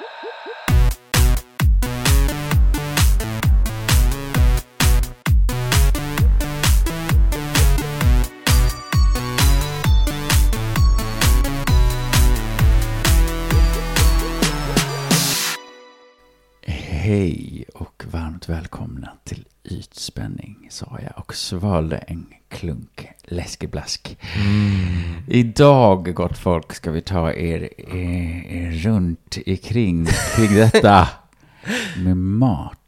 whoop, whoop, whoop. Varmt välkomna till Ytspänning, sa jag och svalde en klunk läskeblask. Idag, gott folk, ska vi ta er, er, er runt ikring kring detta med mat.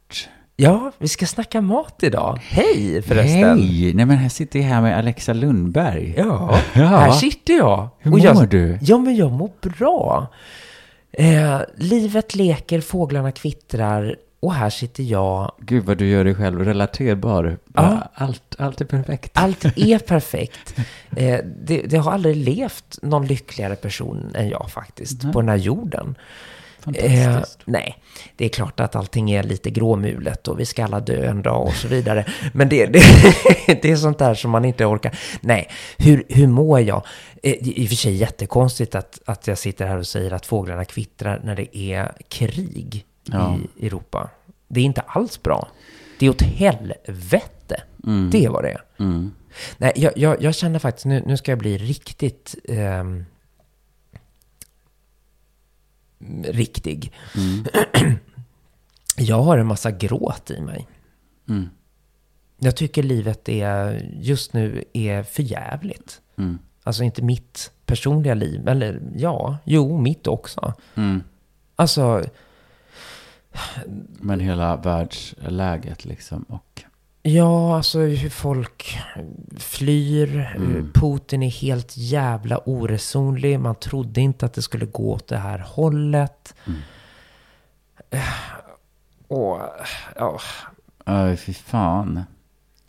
Ja, vi ska snacka mat idag. Hej förresten. Hej! Nej men här sitter jag här med Alexa Lundberg. Ja, Ja. här sitter jag. Hur Och jag, mår du? Ja, men jag mår bra. Eh, livet leker, fåglarna kvittrar och här sitter jag. Gud vad du gör dig själv relaterbar. Ja. Allt, allt är perfekt. Allt är perfekt. Eh, det, det har aldrig levt någon lyckligare person än jag faktiskt Nej. på den här jorden. Eh, nej, det är klart att allting är lite gråmulet och vi ska alla dö en dag och så vidare. Men det, det, det är sånt där som man inte orkar. Nej, hur, hur mår jag? Eh, I och för sig jättekonstigt att, att jag sitter här och säger att fåglarna kvittrar när det är krig Ja. i Europa. Det är inte alls bra. Det är åt helvete. Mm. Det vad det. Mm. Nej, jag, jag, jag känner faktiskt, nu, nu ska jag bli riktigt ehm, riktig. Mm. Jag har en massa gråt i mig. Mm. Jag tycker livet är, just nu är för jävligt. Mm. Alltså inte mitt personliga liv, eller ja, jo, mitt också. Mm. Alltså, Men hela världsläget liksom. Och ja, alltså hur folk flyr. Mm. Putin är helt jävla oresonlig. Man trodde inte att det skulle gå åt det här hållet. Mm. Och, ja, Öj, fy fan.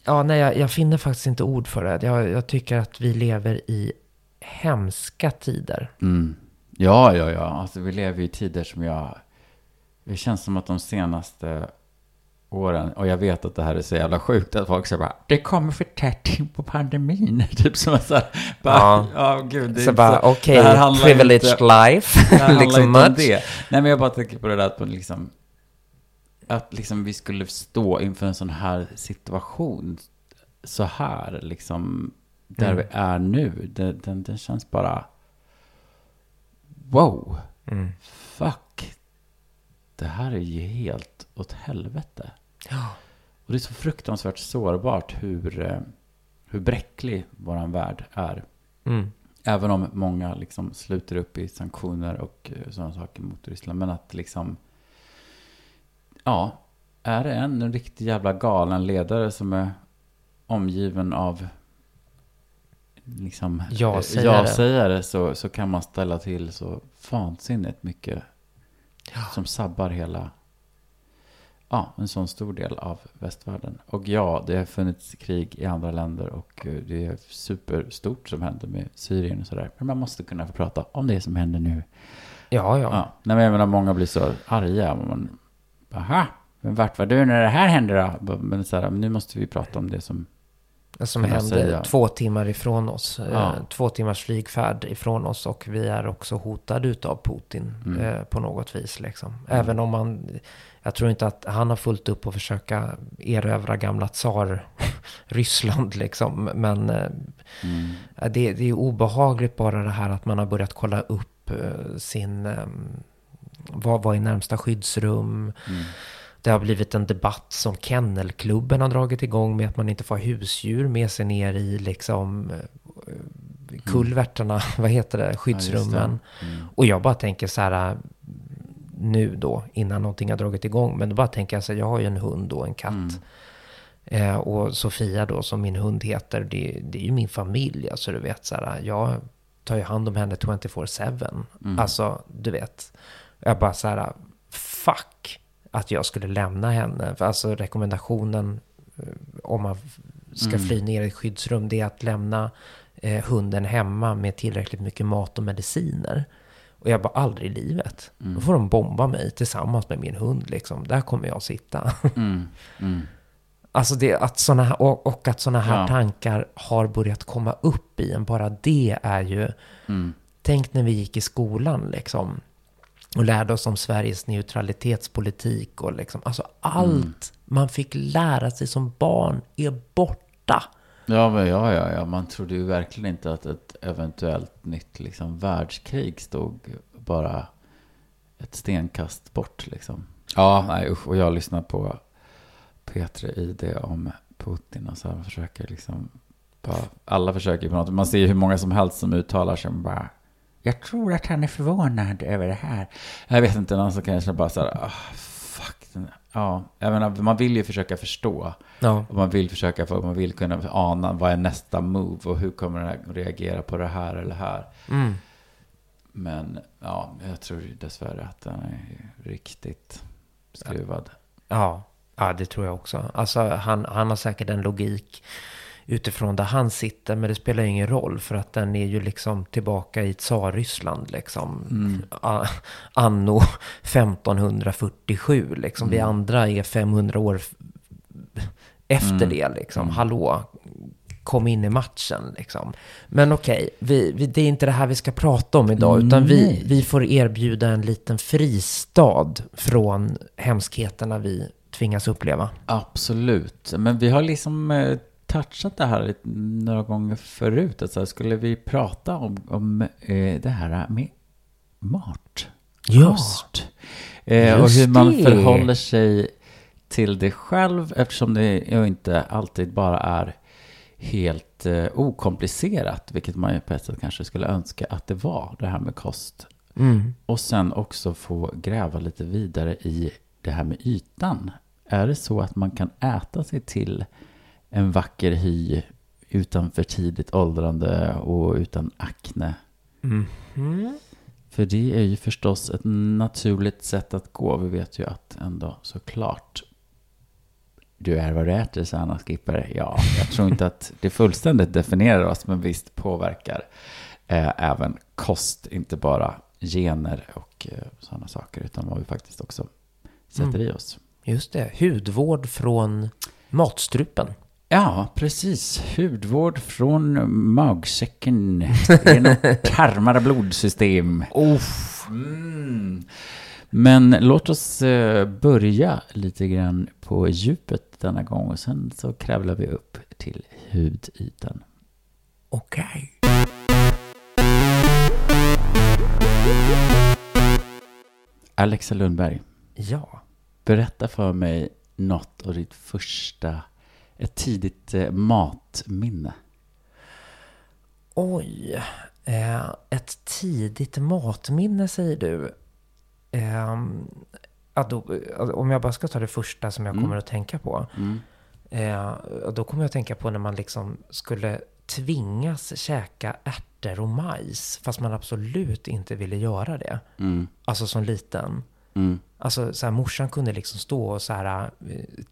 Ja, nej, jag, jag finner faktiskt inte ord för det. Jag, jag tycker att vi lever i hemska tider. Mm. Ja, ja, ja. Alltså vi lever i tider som jag... Det känns som att de senaste åren, och jag vet att det här är så jävla sjukt, att folk säger bara det kommer för tätt in på pandemin. typ som att så här, bara, ja. Ja. gud. Det Så bara, okej, det här handlar privileged inte- life. Det här liksom inte om much. det. Nej, men jag bara tänker på det där att, liksom, att liksom vi skulle stå inför en sån här situation så här, liksom, där Mm. vi är nu. Den, den, den känns bara, wow, Mm. fuck. Det här är ju helt åt helvete. Ja. Och det är så fruktansvärt sårbart hur, eh, hur bräcklig våran värld är. Mm. Även om många liksom sluter upp i sanktioner och eh, sådana saker mot Ryssland. Men att liksom... Ja, är det en riktig jävla galen ledare som är omgiven av liksom Ja-sägare. eh, ja-sägare så, så kan man ställa till så vansinnigt mycket som sabbar hela ja, en sån stor del av västvärlden. Och ja, det har funnits krig i andra länder och eh, det är superstort som händer med Syrien och sådär. Men man måste kunna få prata om det som händer nu. Ja, ja. Ja. Nej, men jag menar, många blir så arga. Man, Aha, men vart var du när det här hände då? Men så här, nu måste vi prata om det som... Som hände säga. två timmar ifrån oss. Eh, Ja. Två timmars flygfärd ifrån oss. Och vi är också hotade utav Putin Mm. eh, på något vis. Liksom. Även om man... Jag tror inte att han har fullt upp att försöka erövra gamla tsar Ryssland liksom. Men eh, Mm, det, det är obehagligt bara det här att man har börjat kolla upp eh, sin... Eh, vad, vad är närmsta skyddsrum? Mm, Det har blivit en debatt som Kennelklubben har dragit igång med att man inte får husdjur med sig ner i liksom eh, kulverterna, vad heter det, skyddsrummen. mm, Och jag bara tänker så här nu då, innan någonting har dragit igång. Men då bara tänker jag så här, jag har ju en hund och en katt. Mm. Eh, och Sofia då, som min hund heter, det, det är ju min familj. Alltså du vet, så här, jag tar ju hand om henne 24-7. Mm. Alltså, du vet. Jag bara så här, fuck att jag skulle lämna henne. Alltså rekommendationen eh, om man ska Mm. fly ner i ett skyddsrum, det är att lämna eh, hunden hemma med tillräckligt mycket mat och mediciner. Och jag bara, aldrig i livet. Mm. Då får de bomba mig tillsammans med min hund liksom. Där kommer jag sitta. Mm. Mm. Alltså det, att såna här, och, och att sådana här Ja. tankar har börjat komma upp i en. Bara det är ju... Mm. Tänk när vi gick i skolan liksom. Och lärde oss om Sveriges neutralitetspolitik och liksom, alltså allt man fick lära sig som barn är borta. Ja, men ja, ja, ja, man trodde ju verkligen inte att ett eventuellt nytt liksom, världskrig stod bara ett stenkast bort. Liksom. Ja, nej usch. Och jag lyssnar på P3 ID om Putin och så här försöker liksom bara, alla försöker på något. Man ser ju hur många som helst som uttalar sig bara jag tror att han är förvånad över det här. Jag vet inte, någon som kanske bara så här, ah, fuck. Ja, jag menar, man vill ju försöka förstå. Ja. Och man vill försöka, för man vill kunna ana vad är nästa move och hur kommer den här reagera på det här eller här. Mm. Men ja, jag tror dessvärre att den är riktigt skruvad. Ja, ja, det tror jag också. Alltså, han, han har säkert en logik utifrån där han sitter, men det spelar ingen roll för att den är ju liksom tillbaka i Tsarryssland liksom. A- Anno 1547 liksom. Vi andra är 500 år efter det liksom. Hallå, kom in i matchen liksom. Men okej, vi, vi, det är inte det här vi ska prata om idag, utan vi, vi får erbjuda en liten fristad från hemskheterna vi tvingas uppleva. Absolut. Men vi har liksom eh, touchat det här lite, några gånger förut. Alltså, skulle vi prata om, om eh, det här med mat? Ja. Kost. Eh, och hur man det. förhåller sig till det själv eftersom det ju inte alltid bara är helt eh, okomplicerat, vilket man ju på ett sätt kanske skulle önska att det var, det här med kost. Mm. Och sen också få gräva lite vidare i det här med ytan. Är det så att man kan äta sig till en vacker hy utan för tidigt åldrande och utan akne? Mhm. För det är ju förstås ett naturligt sätt att gå. Vi vet ju att ändå såklart du är vad du äter, sa Anna Skipper. Ja, jag tror inte att det fullständigt definierar oss, men visst påverkar eh, även kost, inte bara gener och eh, sådana saker, utan vad vi faktiskt också sätter i oss. Just det, hudvård från matstrupen. Ja, precis. Hudvård från magsäcken genom tarmar blodsystem. Mm. Men låt oss eh, börja lite grann på djupet denna gång och sen så kravlar vi upp till hudytan. Okej. Alexa Lundberg, Ja. berätta för mig något av ditt första, ett tidigt eh, matminne. Oj. Eh, ett tidigt matminne säger du. Ehm, alltså, om jag bara ska ta det första som jag kommer att tänka på. Mm. Eh, då kommer jag att tänka på när man liksom skulle tvingas käka ärtor och majs. Fast man absolut inte ville göra det. Mm. Alltså som liten. Mm. Alltså så här, morsan kunde liksom stå och så här, eh,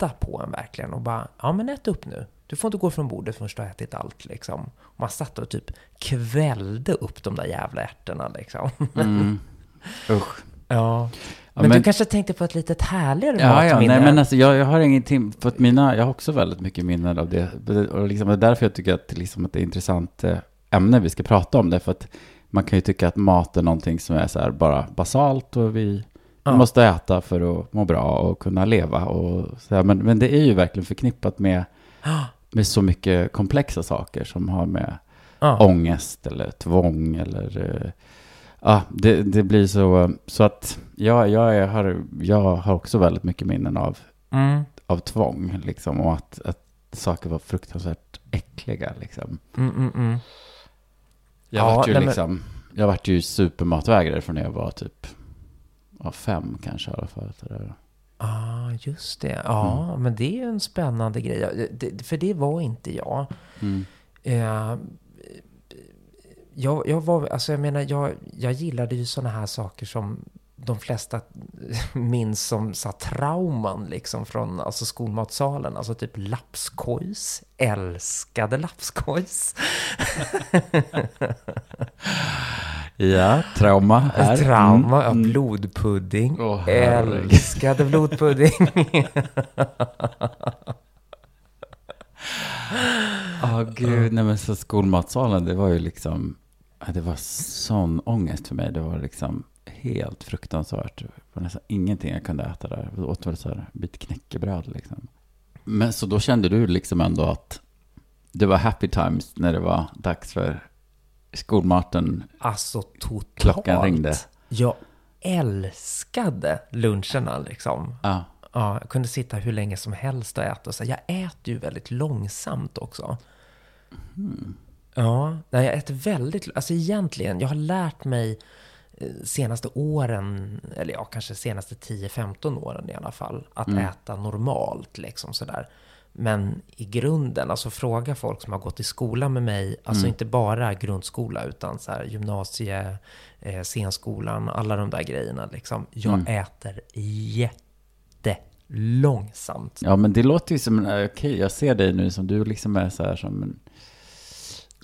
titta på en verkligen och bara, ja men ät upp nu. Du får inte gå från bordet förrän du har ätit allt liksom. Och man satt och typ kvällde upp de där jävla ärtorna liksom. Mm. Usch. Ja. Ja, Men, men- du kanske tänkte på ett litet härligare Ja, ja, matminne? nej, men alltså, jag, jag har ingenting, för att mina, jag har också väldigt mycket minnen av det. Och liksom, det är därför jag tycker att, liksom, att det är ett intressant eh, ämne vi ska prata om det. För att man kan ju tycka att mat är någonting som är så bara basalt och vi Ja. måste äta för att må bra och kunna leva. Och så här. Men, men det är ju verkligen förknippat med, med så mycket komplexa saker som har med ja. ångest eller tvång eller... eh, Ja, det, det blir så... Så att ja, jag, har, jag har också väldigt mycket minnen av, Mm, av tvång. Liksom, och att, att saker var fruktansvärt äckliga. Liksom. mm, mm, mm. Jag Ja, vart ju nej, liksom... Jag vart ju supermatvägrare från när jag var typ ja, fem kanske i alla fall. Där. Ah, just det. Ja, Mm. men det är ju en spännande grej. Det, för det var inte jag. Mm. Eh, jag, jag var, alltså jag menar, jag, jag gillade ju sådana här saker som de flesta minns som så här, trauman liksom från alltså skolmatsalen. Alltså typ lapskojs. Älskade lapskojs. Ja, trauma här. Trauma, Mm. ja, blodpudding. Herregud. Älskade blodpudding. Ja, gud. Nej, men så skolmatsalen, det var ju liksom... Det var sån ångest för mig. Det var liksom... helt fruktansvärt. Det var nästan ingenting jag kunde äta där. Jag åt väl så här bit knäckebröd liksom. Men så då kände du liksom ändå att det var happy times när det var dags för skolmaten. Alltså totalt. Klockan ringde. Jag älskade luncherna liksom. Ja, Ja, jag kunde sitta hur länge som helst och äta. Så jag äter ju väldigt långsamt också. Ja, nej, jag äter väldigt... Alltså egentligen, jag har lärt mig senaste åren, eller ja, kanske senaste 10-15 åren i alla fall, att äta normalt liksom sådär. Men i grunden, alltså fråga folk som har gått i skola med mig, alltså inte bara grundskola utan så här gymnasie, eh, scenskolan, alla de där grejerna liksom. Jag äter jättelångsamt. ja men det låter ju som eh, okej jag ser dig nu som du liksom är så här som en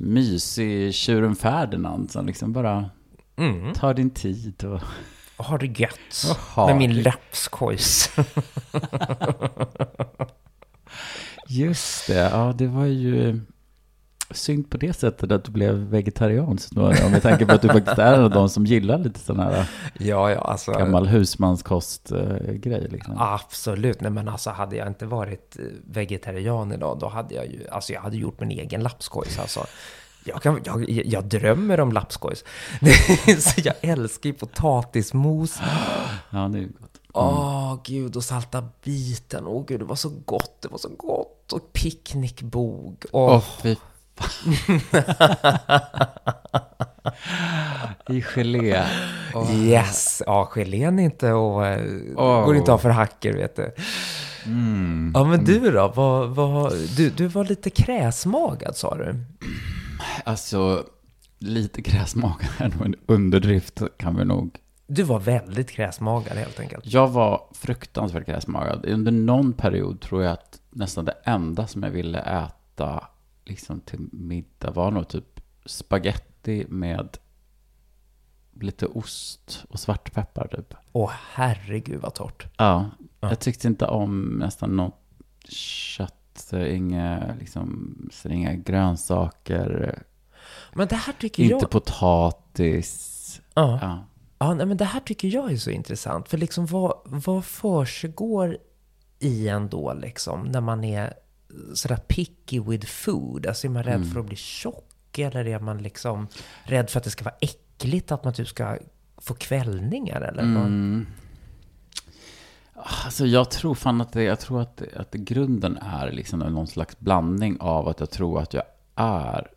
mysig tjuren Ferdinand som liksom bara Mm. tar din tid och Och har det gött. Jaha, med min det- lapskojs. Just det, ja det var ju synd på det sättet att du blev vegetarian småningom. Med tanke på att du faktiskt är en av de som gillar lite sån här ja, ja, alltså. gammal husmanskost-grej. Liksom. Absolut. Nej, men alltså hade jag inte varit eh, vegetarian idag, då hade jag ju, alltså jag hade gjort min egen lapskojs alltså. Jag, kan, jag, jag drömmer om lapskojs. Så jag älskar ju potatismos. Ja, det är gott. Åh, gud, och salta biten. Åh, gud, det var så gott. Det var så gott. Och picknickbog. Åh, Åh, fy fan. I gelé. Åh. yes. Ja, gelén är inte och eh, Åh. går inte av för hacker, vet du. Mm. Ja, men du då? Vad, vad, du, du var lite kräsmagad, sa du? Alltså, lite gräsmagen är nog en underdrift kan vi nog. Du var väldigt kräsmagad, helt enkelt. Jag var fruktansvärt gräsmagad. Under någon period tror jag att nästan det enda som jag ville äta liksom till middag var nog typ spaghetti med lite ost och svartpeppar typ. Åh, herregud vad torrt. Ja, Ja. jag tyckte inte om nästan något kött, inga, liksom, så inga grönsaker, Men det här tycker inte jag... potatis. Ja. Ja. Ja, nej, men det här tycker jag är så intressant. För liksom vad, vad försiggår i en då liksom när man är sådär picky with food? Alltså är man rädd Mm. för att bli tjock? Eller är man liksom rädd för att det ska vara äckligt? Att man typ ska få kvällningar? Eller vad? Alltså jag tror fan att det, jag tror att, det, att det grunden är liksom någon slags blandning av att jag tror att jag är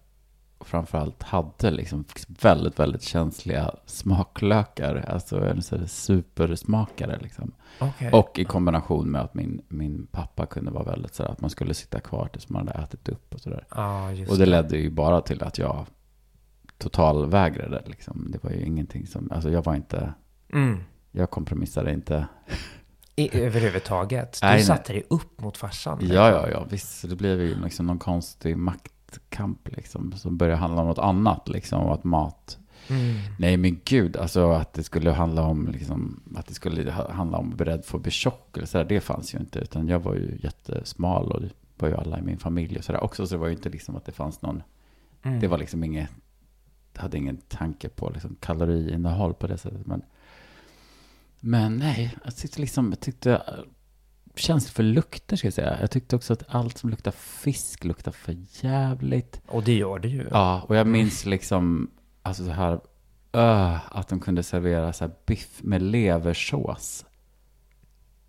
och framförallt hade liksom väldigt, väldigt känsliga smaklökar. Alltså en supersmakare liksom. Okej. Och i kombination med att min, min pappa kunde vara väldigt sådär att man skulle sitta kvar tills man hade ätit upp och sådär. Just Och det ledde ju bara till att jag totalvägrade liksom. Det var ju ingenting som, alltså jag var inte, Mm. jag kompromissade inte. I, överhuvudtaget. Du Nej, satte dig upp mot farsan. liksom. Ja, ja, ja, visst. Så det blev ju liksom någon konstig maktkamp liksom. Som började handla om något annat liksom. Och att mat. Mm. Nej men gud, alltså att det skulle handla om liksom. Att det skulle ha- handla om beredd för att bli tjock eller sådär. Det fanns ju inte. Utan jag var ju jättesmal och det var ju alla i min familj och sådär också. Så det var ju inte liksom att det fanns någon. Mm. Det var liksom inget. Jag hade ingen tanke på liksom kaloriinnehåll på det sättet. Men, men nej, jag tyckte liksom, jag tyckte äh, känslig för lukter ska jag säga. Jag tyckte också att allt som luktar fisk luktar för jävligt. Och det gör det ju. Ja, och jag minns liksom, alltså så här, öh, att de kunde servera så här biff med leversås.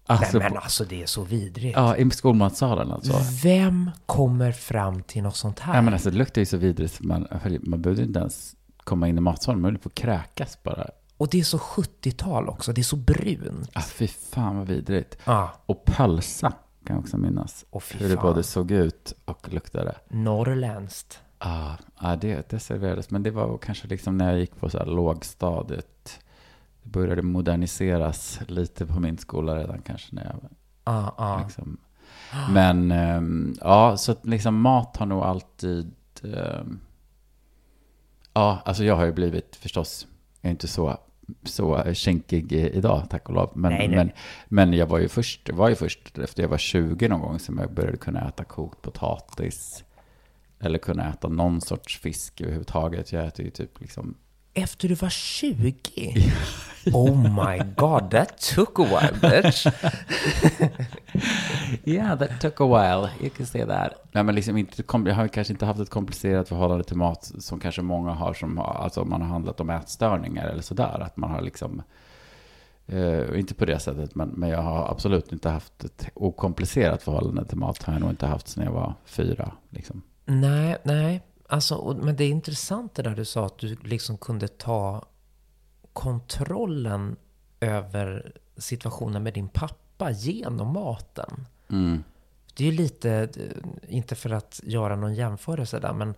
Alltså, Nej, men alltså det är så vidrigt. ja, i skolmatsalen alltså. Vem kommer fram till något sånt här? Ja, men alltså det luktar ju så vidrigt, man, man behövde inte ens komma in i matsalen, man höll på att kräkas bara. Och det är så 70-tal också, det är så brunt. Ah, fy fan vad vidrigt. Ja, Och pölsa kan jag också minnas. fy Hur det både såg ut och luktade. Norrländskt. Ja, ah, det, det serverades. Men det var kanske liksom när jag gick på så här lågstadiet. Det började moderniseras lite på min skola redan kanske när jag Ja, ja. liksom. Men ehm, ja, så att liksom mat har nog alltid... ehm, ja, alltså jag har ju blivit förstås, jag är inte så, så kinkig i- idag, tack och lov. Men, Nej, nej. men, men jag var ju först, var ju först efter jag var 20 någon gång som jag började kunna äta kokt potatis. Eller kunna äta någon sorts fisk överhuvudtaget. Jag äter ju typ liksom Efter du var 20? Oh my god, that took a while bitch. Yeah, that took a while. You can say that. Nej, men liksom inte, jag har kanske inte haft ett komplicerat förhållande till mat som kanske många har, som har, alltså man har handlat om ätstörningar eller sådär. Att man har liksom, eh, inte på det sättet, men, men jag har absolut inte haft ett okomplicerat förhållande till mat. Har jag nog inte haft sedan jag var fyra. Liksom. Nej, nej. Alltså, och, men det är intressant det där du sa att du liksom kunde ta kontrollen över situationen med din pappa genom maten. Mm. Det är ju lite, eh, inte för att göra någon jämförelse där, men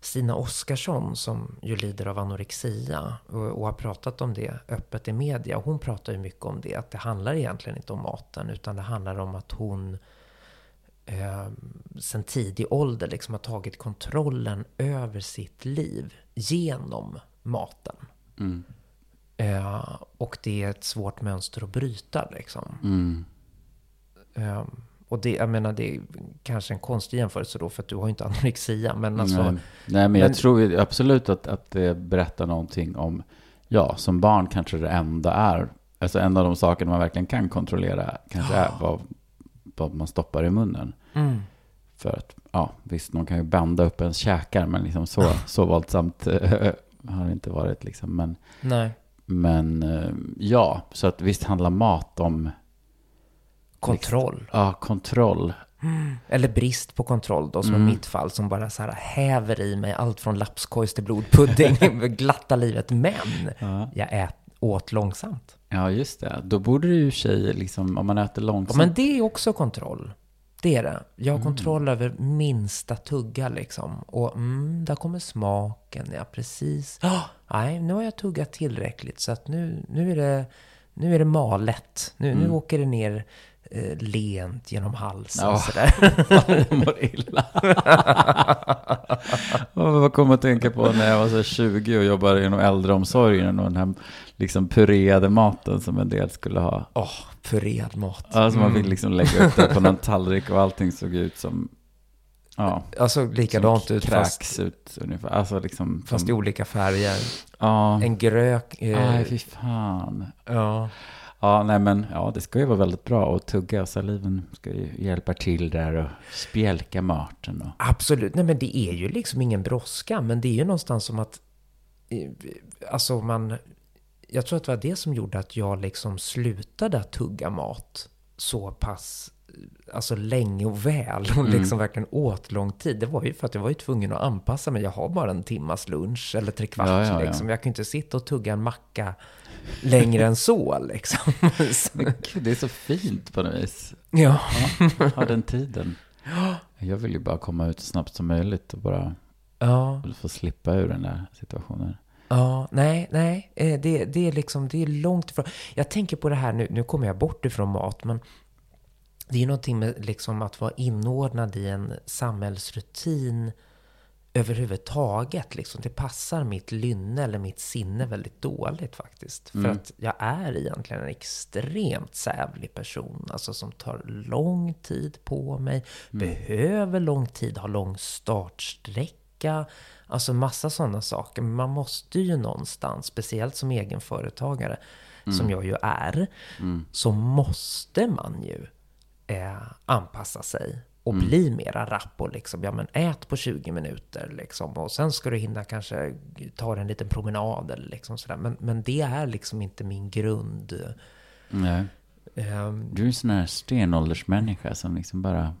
Stina Oskarsson som ju lider av anorexia och, och har pratat om det öppet i media. Hon pratar ju mycket om det, att det handlar egentligen inte om maten, utan det handlar om att hon eh, sen tidig ålder liksom har tagit kontrollen över sitt liv genom maten. Mm. Eh, och det är ett svårt mönster att bryta liksom. Mm. Eh, och det, jag menar, det är kanske en konstig jämförelse då, för att du har ju inte anorexia. Men alltså, Nej. Nej, men jag men- tror absolut att, att det berättar någonting om, ja, som barn kanske det enda är, alltså en av de sakerna man verkligen kan kontrollera kanske är vad, vad man stoppar i munnen. mm, För att, ja, visst, någon kan ju banda upp ens käkar, men liksom så, så våldsamt eh, har det inte varit liksom. Men, nej, men eh, ja, så att visst handlar mat om, kontroll. ja, kontroll. Eller brist på kontroll då, som Mm. i mitt fall, som bara så här häver i mig allt från lapskojs till blodpudding, glatta livet. Men Ja. jag ät, åt långsamt. Ja, just det. Då borde det ju tjejer, liksom, om man äter Ja, långsamt. men det är också kontroll. Det är det. Jag har kontroll över minsta tugga liksom. Och mm, där kommer smaken. Ja, precis. Ah, nej, nu har jag tuggat tillräckligt. Så att nu, nu, är, det, nu är det malet. Nu, nu åker det ner eh, lent genom halsen. Ja. Sådär. Jag mår illa. Vad kom att tänka på när jag var så 20 och jobbade inom äldreomsorgen och den här liksom pureade maten som en del skulle ha. Åh, puread mat. Alltså man fick liksom lägga upp det på någon tallrik och allting såg ut som, ja, Alltså likadant ut fast, ut ungefär. Alltså liksom, fast i som, olika färger. ja, En grök. Eh, nej fy fan. ja. Ja, nej men ja, det ska ju vara väldigt bra att tugga. Saliven ska ju hjälpa till där och spjälka maten. Och, Absolut. Nej, men det är ju liksom ingen brådska. Men det är ju någonstans som att... eh, Alltså man... Jag tror att det var det som gjorde att jag liksom slutade att tugga mat så pass eh, alltså länge och väl och liksom verkligen åt lång tid. Det var ju för att jag var ju tvungen att anpassa mig. Jag har bara en timmas lunch eller tre kvart Ja, ja, ja. liksom. Jag kan inte sitta och tugga en macka längre än så liksom. Gud, det är så fint på något vis. ja. Ja, ha den tiden. Jag vill ju bara komma ut så snabbt som möjligt och bara ja. få slippa ur den där situationen. Ja, nej, nej. eh, Det, det är liksom, det är långt ifrån. Jag tänker på det här nu, nu kommer jag bort ifrån mat, men det är ju någonting med liksom att vara inordnad i en samhällsrutin överhuvudtaget. Liksom. Det passar mitt lynne eller mitt sinne väldigt dåligt faktiskt. För att jag är egentligen en extremt sävlig person. Alltså som tar lång tid på mig, behöver lång tid, har lång startsträcka. Alltså massa sådana saker. Men man måste ju någonstans, speciellt som egenföretagare, som jag ju är, så måste man ju eh, anpassa sig och bli mera rapp och liksom, ja men ät på 20 minuter liksom. Och sen ska du hinna kanske ta en liten promenad eller liksom sådär. Men, men det är liksom inte min grund. Nej. Ehm, Du är en sån här stenåldersmänniska som liksom bara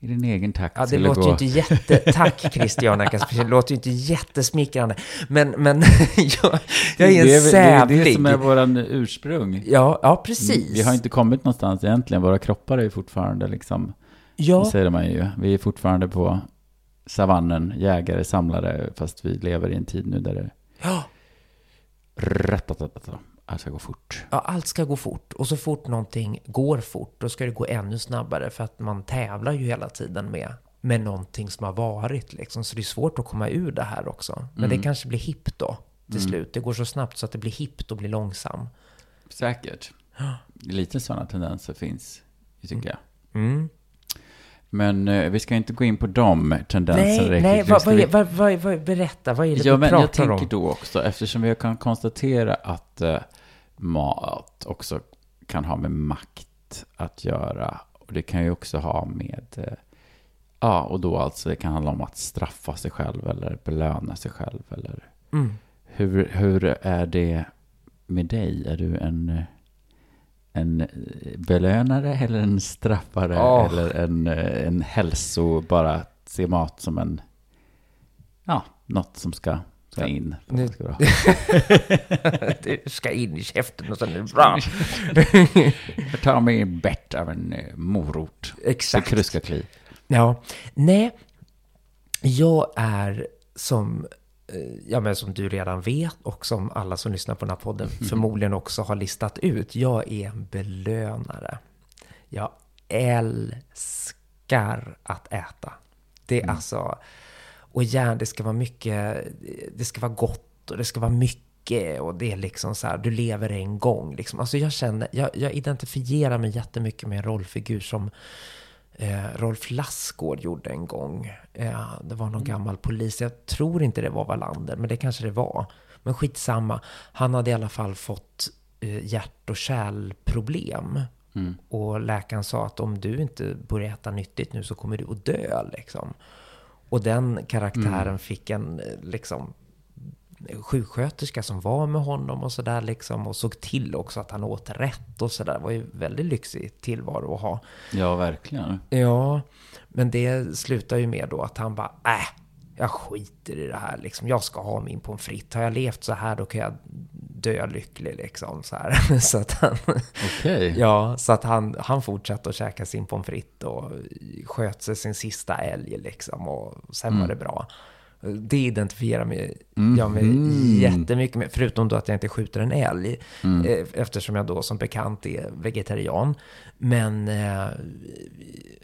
i din egen takt Ja, det låter gå. ju inte jätte... Tack Christiana Kaspersen, det låter ju inte jättesmickrande. Men, men jag, jag är en det, är, väl- det är det sävlig. som är våran ursprung. Ja, ja, precis. Vi har inte kommit någonstans egentligen. Våra kroppar är ju fortfarande liksom, ja, det säger man ju. Vi är fortfarande på savannen, jägare, samlare, fast vi lever i en tid nu där det ja, Ratatata. Allt ska gå fort. ja, allt ska gå fort. Och så fort någonting går fort, då ska det gå ännu snabbare. För att man tävlar ju hela tiden med, med någonting som har varit. Liksom. Så det är svårt att komma ur det här också. Men Mm. det kanske blir hippt då, till slut. Det går så snabbt så att det blir hippt och blir långsam. Säkert. Lite sådana tendenser finns, tycker jag. Men eh, vi ska inte gå in på de tendenserna Nej, nej, vad, vad, vad, vad, vad, berätta, vad är det Ja, vi men jag pratar tänker om? då också, eftersom vi kan konstatera att eh, mat också kan ha med makt att göra. Och det kan ju också ha med, eh, ja, och då alltså det kan handla om att straffa sig själv eller belöna sig själv. Eller Mm. hur, hur är det med dig? Är du en, eh, en eh, belönare eller en straffare? Åh. Eller en, eh, en hälso, bara se mat som en, ja, något som ska, ska in. Nu- Ska bra. det ska in i käften och sen är det bra. Jag tar mig en bett av en eh, morot. Exakt. Så ska kli. Ja, nej. Jag är som, ja, men som du redan vet och som alla som lyssnar på den här podden förmodligen också har listat ut. Jag är en belönare. Jag älskar att äta. Det är alltså, och gärna det ska vara mycket, det ska vara gott och det ska vara mycket och det är liksom så här, du lever en gång liksom. Alltså jag känner, jag, jag identifierar mig jättemycket med en rollfigur som eh, Rolf Lassgård gjorde en gång. Eh, det var någon gammal polis, jag tror inte det var Wallander, men det kanske det var. Men skitsamma, han hade i alla fall fått eh, hjärt och kärlproblem. Och läkaren sa att om du inte börjar äta nyttigt nu så kommer du att dö liksom. Och den karaktären fick en eh, liksom sjuksköterska som var med honom och sådär liksom och såg till också att han åt rätt och sådär. Det var ju väldigt lyxig tillvaro att ha. Ja, verkligen. Ja, men det slutar ju med då att han bara, äh, jag skiter i det här liksom. Jag ska ha min pommes frites. Har jag levt så här då kan jag dö lycklig liksom. Så, här. så att han, Okej. ja, så att han, han fortsatte att käka sin pommes frites och sköt sig sin sista älg liksom. Och sen var det bra. Det identifierar mig, jag mig jättemycket med, förutom då att jag inte skjuter en älg, eh, eftersom jag då som bekant är vegetarian. Men eh,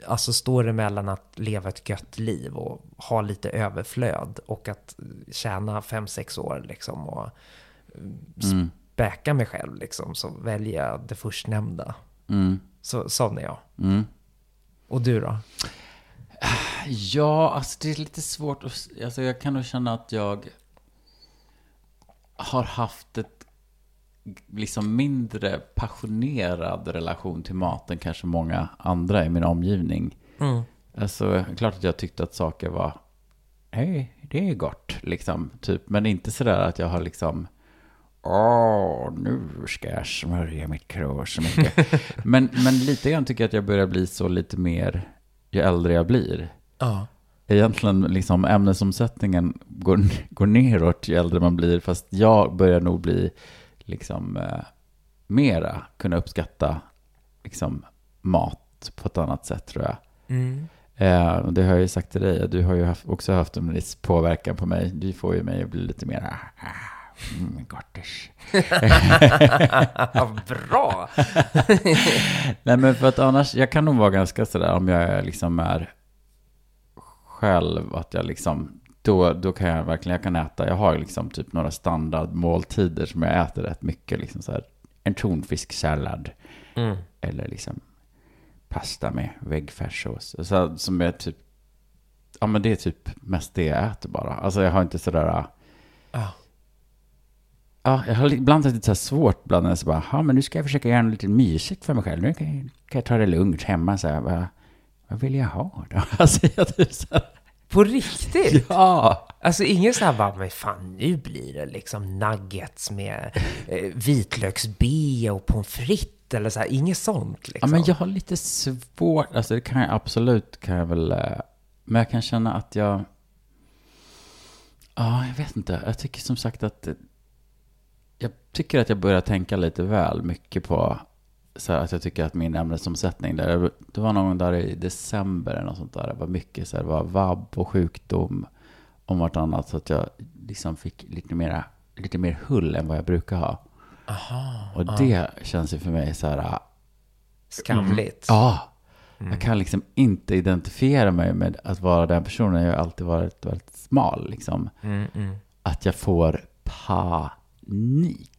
alltså står det mellan att leva ett gött liv och ha lite överflöd och att tjäna fem sex år liksom och Mm. späka mig själv liksom, så väljer jag det förstnämnda. Mm. Så, sån är jag. Mm. Och du då? Ja, alltså det är lite svårt att... Alltså jag kan nog känna att jag har haft ett liksom mindre passionerad relation till maten kanske många andra i min omgivning. Mm. Alltså, klart att jag tyckte att saker var, hej, det är gott, liksom, typ. Men inte sådär att jag har liksom, åh, nu ska jag smörja mitt krå så mycket. men, men lite grann tycker jag att jag börjar bli så lite mer, ju äldre jag blir. Ja. Egentligen liksom ämnesomsättningen går, går neråt ju äldre man blir, fast jag börjar nog bli liksom eh, mera kunna uppskatta liksom mat på ett annat sätt tror jag. Mm. Eh, det har jag ju sagt till dig, du har ju haft, också haft en viss påverkan på mig. Du får ju mig att bli lite mer, mm, gotters. ja, bra! Nej men för att annars, jag kan nog vara ganska sådär om jag liksom är själv, att jag liksom, då, då kan jag verkligen, jag kan äta, jag har liksom typ några standardmåltider som jag äter rätt mycket, liksom så här, en tonfisksallad, Mm. eller liksom pasta med väggfärssås. Så, som är typ, ja men det är typ mest det jag äter bara. Alltså jag har inte sådär, Ja. Ja, jag har ibland haft lite så svårt ibland när jag så bara, ja men nu ska jag försöka göra något lite mysigt för mig själv. Nu kan jag, kan jag ta det lugnt hemma så här, vad, vad vill jag ha då? Alltså jag typ så här, På riktigt? ja! Alltså ingen så här bara, men fan nu blir det liksom nuggets med eh, vitlöksbe och pommes frites eller så här, inget sånt Ja liksom. men jag har lite svårt, alltså det kan jag absolut, kan jag väl, eh, men jag kan känna att jag, ja jag vet inte, jag tycker som sagt att, eh, jag tycker att jag börjar tänka lite väl mycket på, så här, att jag tycker att min ämnesomsättning där, det var någon där i december eller något sånt där, det var mycket så här, det var vabb och sjukdom om vartannat, så att jag liksom fick lite mera, lite mer hull än vad jag brukar ha. Aha, Och det känns ju för mig så här, skamligt. Ja, jag kan liksom inte identifiera mig med att vara den personen. Jag har alltid varit väldigt smal liksom. Mm, mm. Att jag får panik.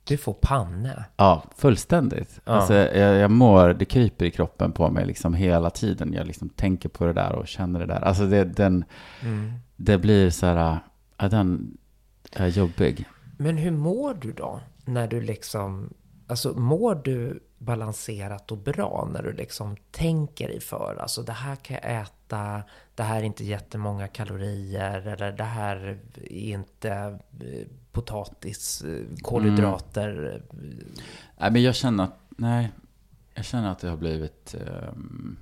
Du får panne. Ja, fullständigt. Ja. Alltså, jag, jag mår, det kryper i kroppen på mig liksom hela tiden. Jag liksom tänker på det där och känner det där. Alltså det, den, Mm. det blir så här, ja, den är jobbig. Men hur mår du då? När du liksom, alltså mår du balanserat och bra när du liksom tänker dig för? Alltså det här kan jag äta, det här är inte jättemånga kalorier, eller det här är inte eh, potatis, eh, kolhydrater. Nej, men jag känner att, nej, jag känner att det har blivit, ehm,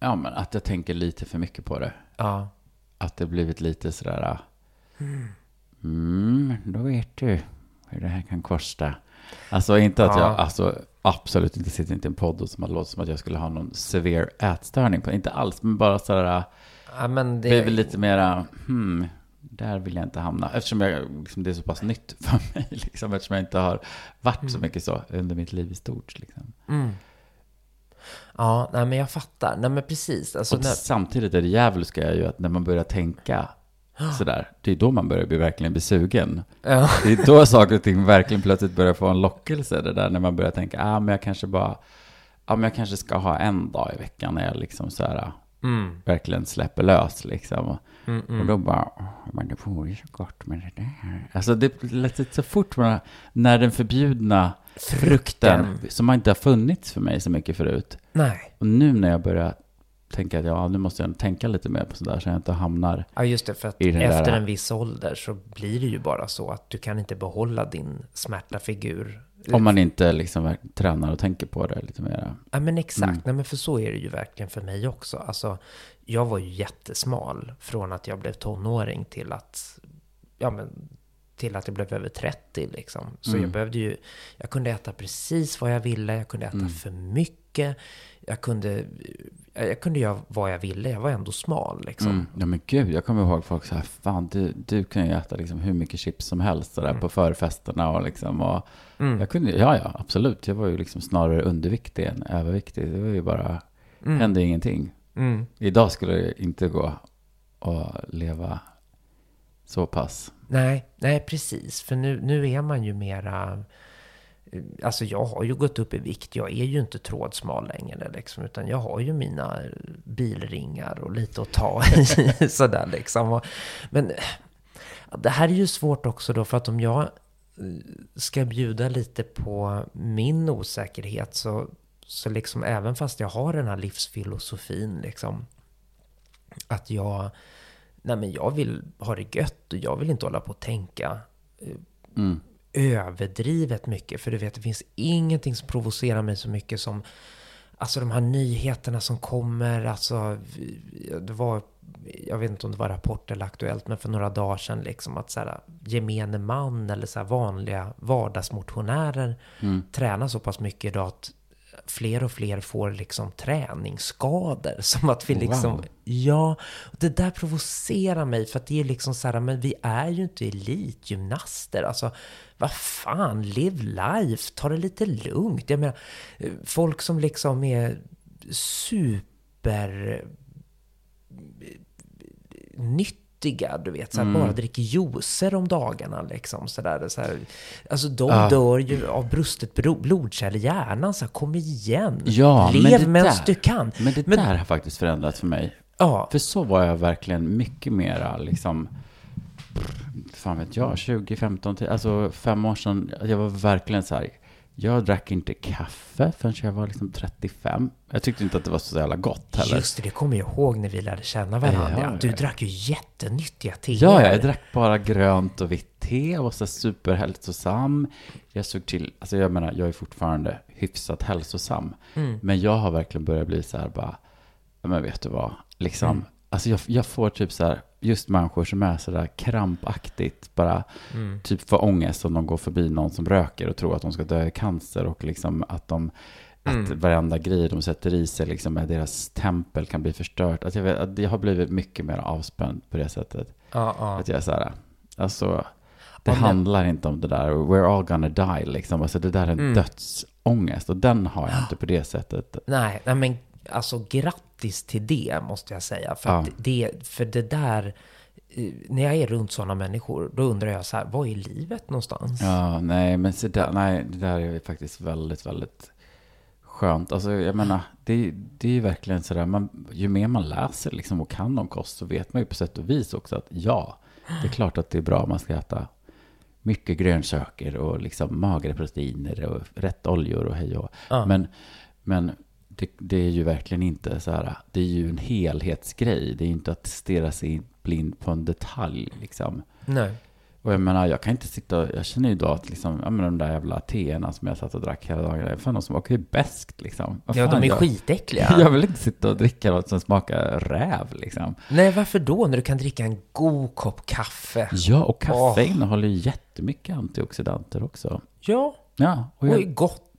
ja men att jag tänker lite för mycket på det. Ja. Att det blivit lite sådär, mm, då vet du hur det här kan kosta. Alltså inte att Ja. jag, alltså absolut inte sitter inte i en podd och som det låter som att jag skulle ha någon severe ätstörning. På, inte alls, men bara sådär, ja men det blir lite mera, hmm, där vill jag inte hamna. Eftersom jag, liksom, det är så pass nytt för mig, liksom, eftersom jag inte har varit så mycket så under mitt liv i stort. Liksom. Mm. Ja, nej men jag fattar. Nej men precis. Alltså, när, samtidigt är det djävulska är ju att när man börjar tänka sådär, det är då man börjar bli verkligen bli sugen. ja. Det är då saker och ting verkligen plötsligt börjar få en lockelse. Det där när man börjar tänka, ah, men jag kanske bara, ah, men jag kanske ska ha en dag i veckan när jag liksom så här, Mm, verkligen släpper lös liksom. Och, mm, och mm. då bara, "Åh, men det vore ju så gott med det där. Alltså det lät så fort man, när den förbjudna frukten, Frukten. som inte har funnits för mig så mycket förut. Nej. Och nu när jag börjar tänka att ja, nu måste jag tänka lite mer på sådär så jag inte hamnar Ja, just det. För att efter där- en viss ålder så blir det ju bara så att du kan inte behålla din smärtafigur. Om man inte liksom tränar och tänker på det lite mer. Ja, men exakt. Mm. Nej, men för så är det ju verkligen för mig också. Alltså, jag var ju jättesmal från att jag blev tonåring till att, ja men, till att jag blev över 30 liksom. Så Mm. jag behövde ju, jag kunde äta precis vad jag ville, jag kunde äta Mm. för mycket, jag kunde, jag kunde göra vad jag ville, jag var ändå smal liksom. Mm. Ja men gud, jag kommer ihåg folk så här, fan du, du kan ju äta liksom hur mycket chips som helst sådär på förfesterna och liksom. Och Mm. Jag kunde, ja ja, absolut. Jag var ju liksom snarare underviktig än överviktig. Det var ju bara, Mm. hände ingenting. Mm. Idag skulle det inte gå att leva så pass. Nej, nej precis. För nu, nu är man ju mera... Alltså jag har ju gått upp i vikt. Jag är ju inte trådsmal längre liksom. Utan jag har ju mina bilringar och lite att ta i. sådär liksom. Men det här är ju svårt också då. För att om jag ska bjuda lite på min osäkerhet. Så, så liksom även fast jag har den här livsfilosofin liksom. Att jag... Nej men jag vill ha det gött och jag vill inte hålla på och tänka Mm. överdrivet mycket. För du vet, det finns ingenting som provocerar mig så mycket som Alltså de här nyheterna som kommer, alltså det var, jag vet inte om det var Rapport eller Aktuellt, men för några dagar sedan liksom att så här, gemene man eller så här vanliga vardagsmotionärer Mm. tränar så pass mycket idag att fler och fler får liksom träningsskador. Som att vi liksom, Wow. ja, det där provocerar mig för att det är liksom så här, men vi är ju inte elitgymnaster. Alltså, vad fan, live life, ta det lite lugnt. Jag menar, folk som liksom är super nyttiga, du vet, så här, Mm. bara dricker juicer om dagarna liksom. Så där, så här. Alltså de Ja. dör ju av brustet blodkärl i hjärnan, så här, kom igen. Ja, Lev medan du kan. Men det Men- där har faktiskt förändrats för mig. Ja, För så var jag verkligen mycket mera liksom, fan vet jag, 20, 15, till- alltså fem år sedan. Jag var verkligen så här, jag drack inte kaffe förrän jag var liksom 35. Jag tyckte inte att det var så jävla gott heller. just det, det kommer jag ihåg när vi lärde känna varandra. Ja, Du drack ju jättenyttiga teer. Ja, ja, jag drack bara grönt och vitt te och var så superhälsosam. Jag såg till, alltså jag menar, jag är fortfarande hyfsat hälsosam. Mm. Men jag har verkligen börjat bli så här bara, men vet du vad, liksom, Mm. alltså jag, jag får typ så här, just människor som är så där krampaktigt, bara Mm. typ får ångest om de går förbi någon som röker och tror att de ska dö i cancer och liksom att de, att Mm. varenda grej de sätter i sig liksom är deras tempel kan bli förstört. Att jag, vet, att jag har blivit mycket mer avspänd på det sättet. Ja, ja. Att jag är så här, alltså, det men- handlar inte om det där, we're all gonna die liksom. Alltså det där är en Mm. dödsångest och den har jag inte på det sättet. Nej, nej, men alltså grattis till det måste jag säga. För, Ja. det, för det där, eh, när jag är runt sådana människor, då undrar jag så här, vad är livet någonstans? Ja, nej, men så där, nej, det där är faktiskt väldigt, väldigt skönt. Alltså, jag menar, det, det är ju verkligen sådär, man, ju mer man läser liksom och kan om kost så vet man ju på sätt och vis också att ja, det är klart att det är bra om man ska äta mycket grönsaker och liksom magra proteiner och rätt oljor och hej och Ja. Men, men det, det är ju verkligen inte så här, det är ju en helhetsgrej. Det är inte att stirra sig blind på en detalj liksom. Nej. Och jag menar, jag kan inte sitta och, jag känner ju då att liksom, ja men de där jävla teerna som jag satt och drack hela dagen, fan de smakar ju bäst liksom. Vad Ja, fan, de är jag, skitäckliga. Jag vill inte sitta och dricka något som smakar räv liksom. Nej, varför då? När du kan dricka en god kopp kaffe. Ja, och kaffe Åh. innehåller ju jättemycket antioxidanter också. Ja, Ja, och och är jag,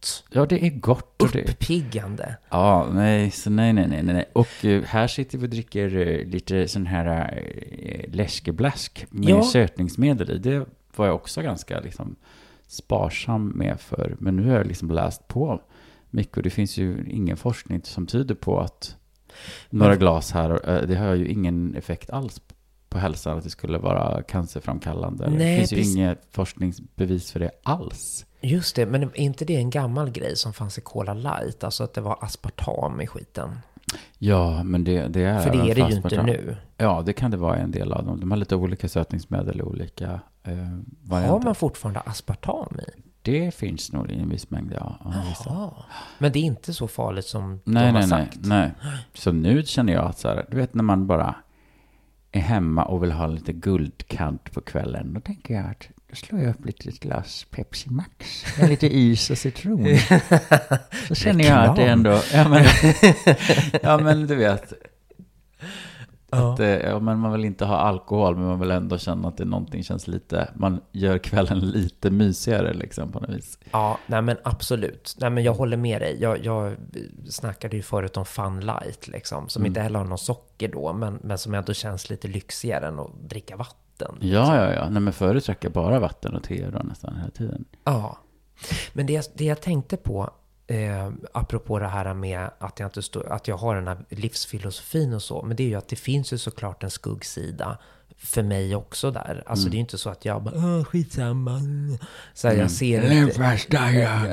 gott. ja det är gott. Och det, Uppiggande. ja, nej, så nej, nej, nej, nej. Och eh, här sitter vi och dricker eh, lite sån här uh, läskebläsk med Ja. sötningsmedel i. Det var jag också ganska liksom sparsam med för. Men nu har jag liksom läst på mycket och det finns ju ingen forskning som tyder på att några glas här, eh, det har ju ingen effekt alls på hälsan att det skulle vara cancerframkallande. det Nej, finns ju precis. inget forskningsbevis för det alls. Just det, men är inte det en gammal grej som fanns i Cola Light? Alltså att det var aspartam i skiten. Ja, men det, det är För det är det ju fast inte nu. Ja, det kan det vara en del av dem. De har lite olika sötningsmedel och olika eh, varianter. Har man fortfarande aspartam i? Det finns nog i en viss mängd, ja. ja vissa. Ja. Men det är inte så farligt som Nej, de har nej, nej, sagt? nej. Så nu känner jag att så här, du vet när man bara är hemma och vill ha lite guldkant på kvällen. Då tänker jag att slår jag upp lite ett glas Pepsi Max med lite is och citron. Så känner jag att det ändå, ja men, ja men du vet. Ja. Att, eh, ja, men man vill inte ha alkohol, men man vill ändå känna att det någonting känns lite, man gör kvällen lite mysigare liksom på något vis. Ja, nej men absolut. Nej men jag håller med dig. Jag, jag snackade ju förut om Fun Light liksom, som Mm. inte heller har någon socker då, men, men som ändå känns lite lyxigare än att dricka vatten. Ja, ja, ja. Nej, men förut drack jag bara vatten och te då nästan hela tiden. Ja. Men det, jag- det jag tänkte på, eh, apropå det här med att jag, inte står, att jag har den här livsfilosofin och så, men det är ju att det finns ju såklart en skuggsida för mig också där. Alltså det är ju inte så att jag bara, "Åh, skitsamma. Så här, jag ser inte...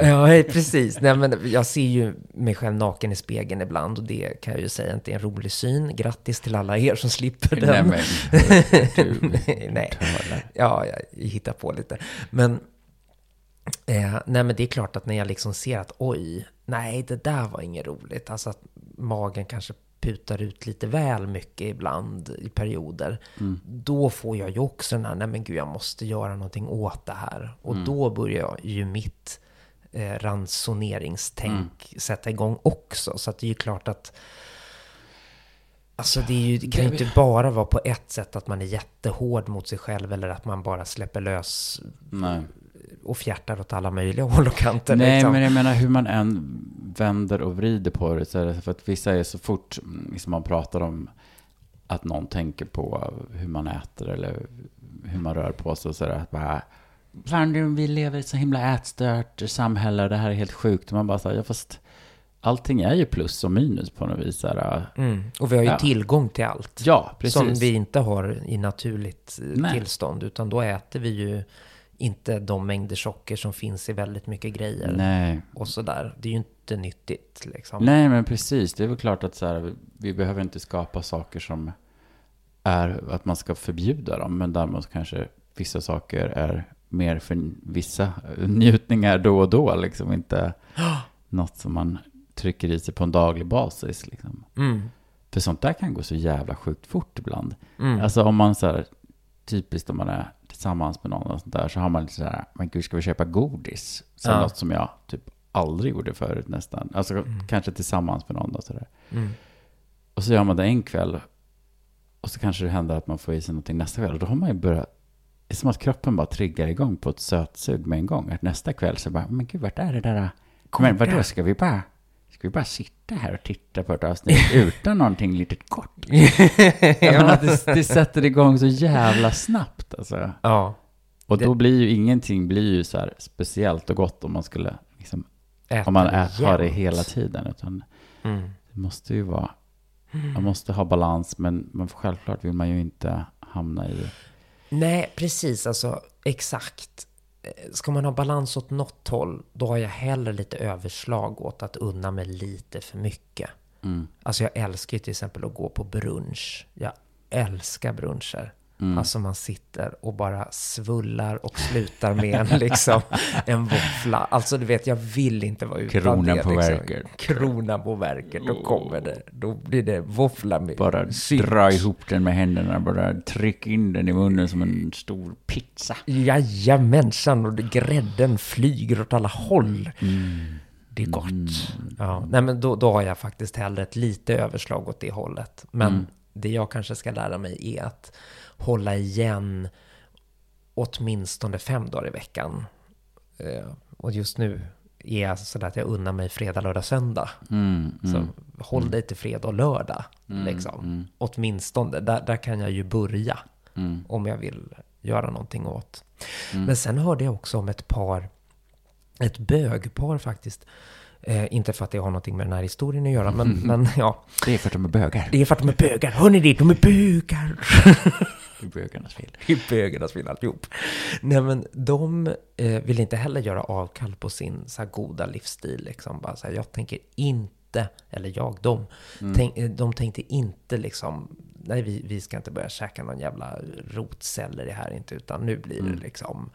Ja, precis. Nej, men jag ser ju mig själv naken i spegeln ibland och det kan jag ju säga inte är en rolig syn. Grattis till alla er som slipper den. Nej, men du, nej. Ja, jag hittar på lite. Men, eh, nej, men det är klart att när jag liksom ser att oj, nej, det där var inget roligt. Alltså att magen kanske putar ut lite väl mycket ibland i perioder. Då får jag ju också den här, nej men gud, jag måste göra någonting åt det här. Och då börjar ju mitt eh, ransoneringstänk sätta igång också. Så att det är ju klart att Alltså det, ju, det kan ju inte bara vara på ett sätt att man är jättehård mot sig själv eller att man bara släpper lös Nej, och fjärtar åt alla möjliga håll och kanter. Nej liksom. men jag menar hur man än vänder och vrider på det. Så är det för att vissa är så fort mm, liksom man pratar om att någon tänker på hur man äter eller hur man rör på sig. Så är det att bara, Fan, vi lever i ett så himla ätstört samhälle och det här är helt sjukt. Och man bara säger, ja fast allting är ju plus och minus på något vis. Mm. Och vi har ju Ja. tillgång till allt. ja, precis. Som vi inte har i naturligt eh, Nej. tillstånd. Utan då äter vi ju inte de mängder socker som finns i väldigt mycket grejer. Nej. Och sådär. Det är ju inte nyttigt liksom. Nej, men precis. Det är väl klart att så här, vi- behöver inte skapa saker som är att man ska förbjuda dem. Men däremot kanske vissa saker är mer för vissa njutningar då och då. Liksom inte något som man trycker i sig på en daglig basis. Liksom. Mm. För sånt där kan gå så jävla sjukt fort ibland. Mm. Alltså om man så här, typiskt om man är tillsammans med någon och sånt där, så har man lite så här, men gud ska vi köpa godis? Så Ja. något som jag typ aldrig gjorde förut nästan. Alltså kanske tillsammans med någon och sådär. Mm. Och så gör man det en kväll. Och så kanske det händer att man får i sig någonting nästa kväll. Och då har man ju börjat, det är som att kroppen bara triggar igång på ett sötsug med en gång. Att nästa kväll så bara, men gud vart är det där? Men vadå, ska vi bara, ska vi bara sitta här och titta på ett avsnitt utan någonting litet gott? Jag menar, det, det sätter igång så jävla snabbt alltså. Ja. Och då Det- blir ju ingenting blir ju så här speciellt och gott om man skulle, liksom, Äta om man det ä- har det hela tiden. Utan Mm. det måste ju vara, man måste ha balans, men man, självklart vill man ju inte hamna i. Nej, precis. Alltså, exakt. Eh, Ska man ha balans åt något håll, då har jag hellre lite överslag åt att unna mig lite för mycket. Mm. Alltså jag älskar ju till exempel att gå på brunch. Jag älskar bruncher. Alltså man sitter och bara svullar och slutar med en, liksom, en våffla. Alltså du vet, jag vill inte vara utan Kronan det. på liksom. verket. Kronan på verket. Då kommer det. Då blir det våffla med Bara sylt. dra ihop den med händerna, bara tryck in den i munnen som en stor pizza. Jajamensan, och grädden flyger åt alla håll. Det är gott. Ja, nej, men då, då har jag faktiskt hellre ett lite överslag åt det hållet. Men det jag kanske ska lära mig är att hålla igen åtminstone fem dagar i veckan. Eh, och just nu är jag sådär att jag unnar mig fredag, lördag, söndag. Mm, Så håll dig till fredag och lördag. liksom. Åtminstone, där, där kan jag ju börja. mm, Om jag vill göra någonting åt. Men sen hörde jag också om ett par, ett bögpar faktiskt. Eh, inte för att det har någonting med den här historien att göra, men, men ja. Det är för att de är bögar. Det är för att de är bögar. Hör ni det? De är bögar! Det är bögarnas fel. Det är bögarnas fel alltihop. Nej men de eh, vill inte heller göra avkall på sin så goda livsstil. Liksom. Bara, så här, jag tänker inte, eller jag, de, tänk, eh, de tänkte inte liksom, nej vi, vi ska inte börja käka någon jävla rotceller i här inte, utan nu blir det liksom,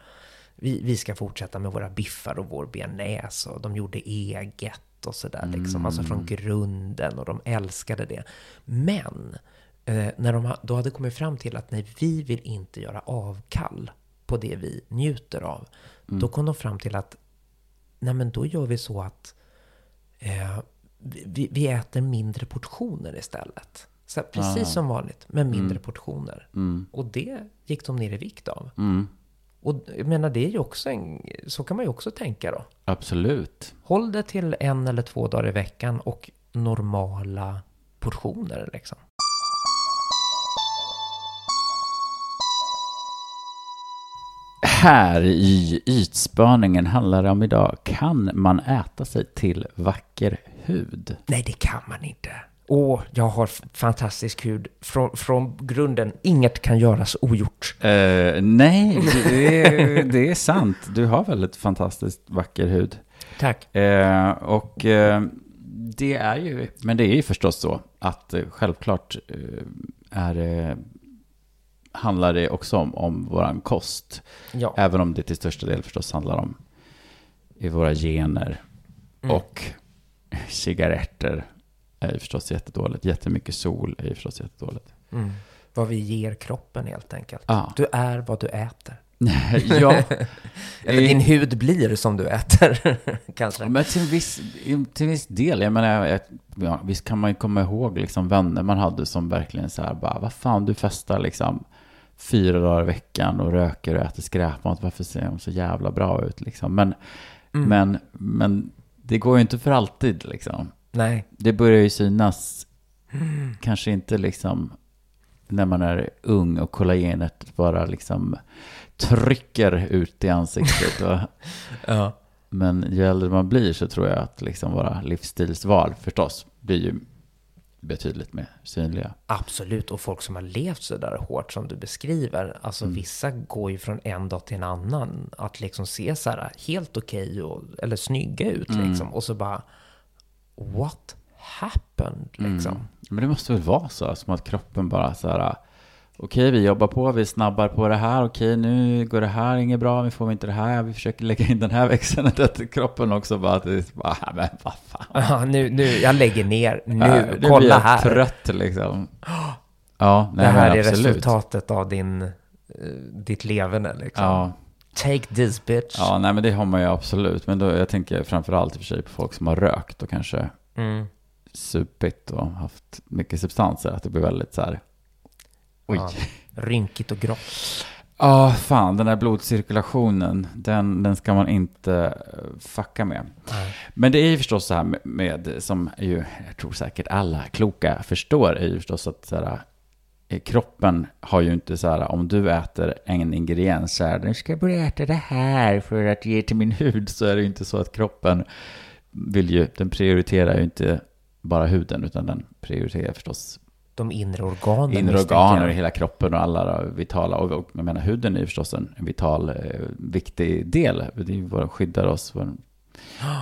vi, vi ska fortsätta med våra biffar och vår bearnaise och de gjorde eget och sådär liksom, alltså från grunden och de älskade det. Men eh, när de då hade kommit fram till att nej, vi vill inte göra avkall på det vi njuter av. Då kom de fram till att nej men då gör vi så att eh, vi, vi äter mindre portioner istället. Så precis som vanligt, men mindre portioner. Och det gick de ner i vikt av. Mm, Och jag menar, det är ju också en, så kan man ju också tänka då. absolut. Håll det till en eller två dagar i veckan och normala portioner liksom. Här i ytspaningen handlar det om idag. Kan man äta sig till vacker hud? Nej, det kan man inte. Åh, jag har fantastisk hud. Från, från grunden, inget kan göras ogjort. Eh, nej, det är, det är sant. Du har väldigt fantastiskt vacker hud. Tack. Eh, och eh, det är ju, men det är ju förstås så att självklart är handlar det också om, om våran kost. Ja. Även om det till största del förstås handlar om i våra gener. Och cigaretter är ju förstås jättedåligt. Jättemycket sol är ju förstås jättedåligt. Mm. Vad vi ger kroppen helt enkelt. Ja. Du är vad du äter. ja, Eller din hud blir som du äter, kanske. men till viss, till viss del, jag menar, jag, ja, visst kan man ju komma ihåg liksom vänner man hade som verkligen så här bara, vad fan du festar liksom fyra dagar i veckan och röker och äter skräpmat, varför ser de så jävla bra ut liksom? Men, men, men det går ju inte för alltid liksom. Nej. Det börjar ju synas, kanske inte liksom när man är ung och kollagenet bara liksom trycker ut i ansiktet. Och, Ja. men ju äldre man blir så tror jag att liksom våra livsstilsval förstås blir ju betydligt mer synliga. Absolut, och folk som har levt så där hårt som du beskriver, alltså vissa går ju från en dag till en annan att liksom se så här helt okej och eller snygga ut liksom och så bara what happened liksom. Men det måste väl vara så, som att kroppen bara så här, okej vi jobbar på, vi snabbar på det här, okej nu går det här inget bra, vi får inte det här, vi försöker lägga in den här växeln, att kroppen också bara, att det bara "Ah, men vad fan. Ja, nu, nu, jag lägger ner, nu, Ja, blir kolla jag här. trött liksom. Ja, nej det här är absolut. resultatet av din, eh, ditt levande liksom. Ja, Take this bitch. ja, nej men det har man ju absolut. Men då, jag tänker framförallt i och för sig på folk som har rökt och kanske Mm. supit och haft mycket substanser. Att det blir väldigt så här, oj. Ja. Rynkigt och grått. Ja, fan, den där blodcirkulationen, den, den ska man inte eh, fucka med. Nej. Men det är ju förstås så här med, med som ju, jag tror säkert alla kloka förstår, är ju förstås att så här, kroppen har ju inte så här, om du äter en ingrediens så här, nu ska jag börja äta det här för att ge till min hud, så är det ju inte så att kroppen vill ju, den prioriterar ju inte bara huden, utan den prioriterar förstås De inre organen. inre organer jag. hela kroppen och alla vitala. Och, och jag menar, huden är ju förstås en, vital, eh, viktig del. Det är ju vad skyddar oss från,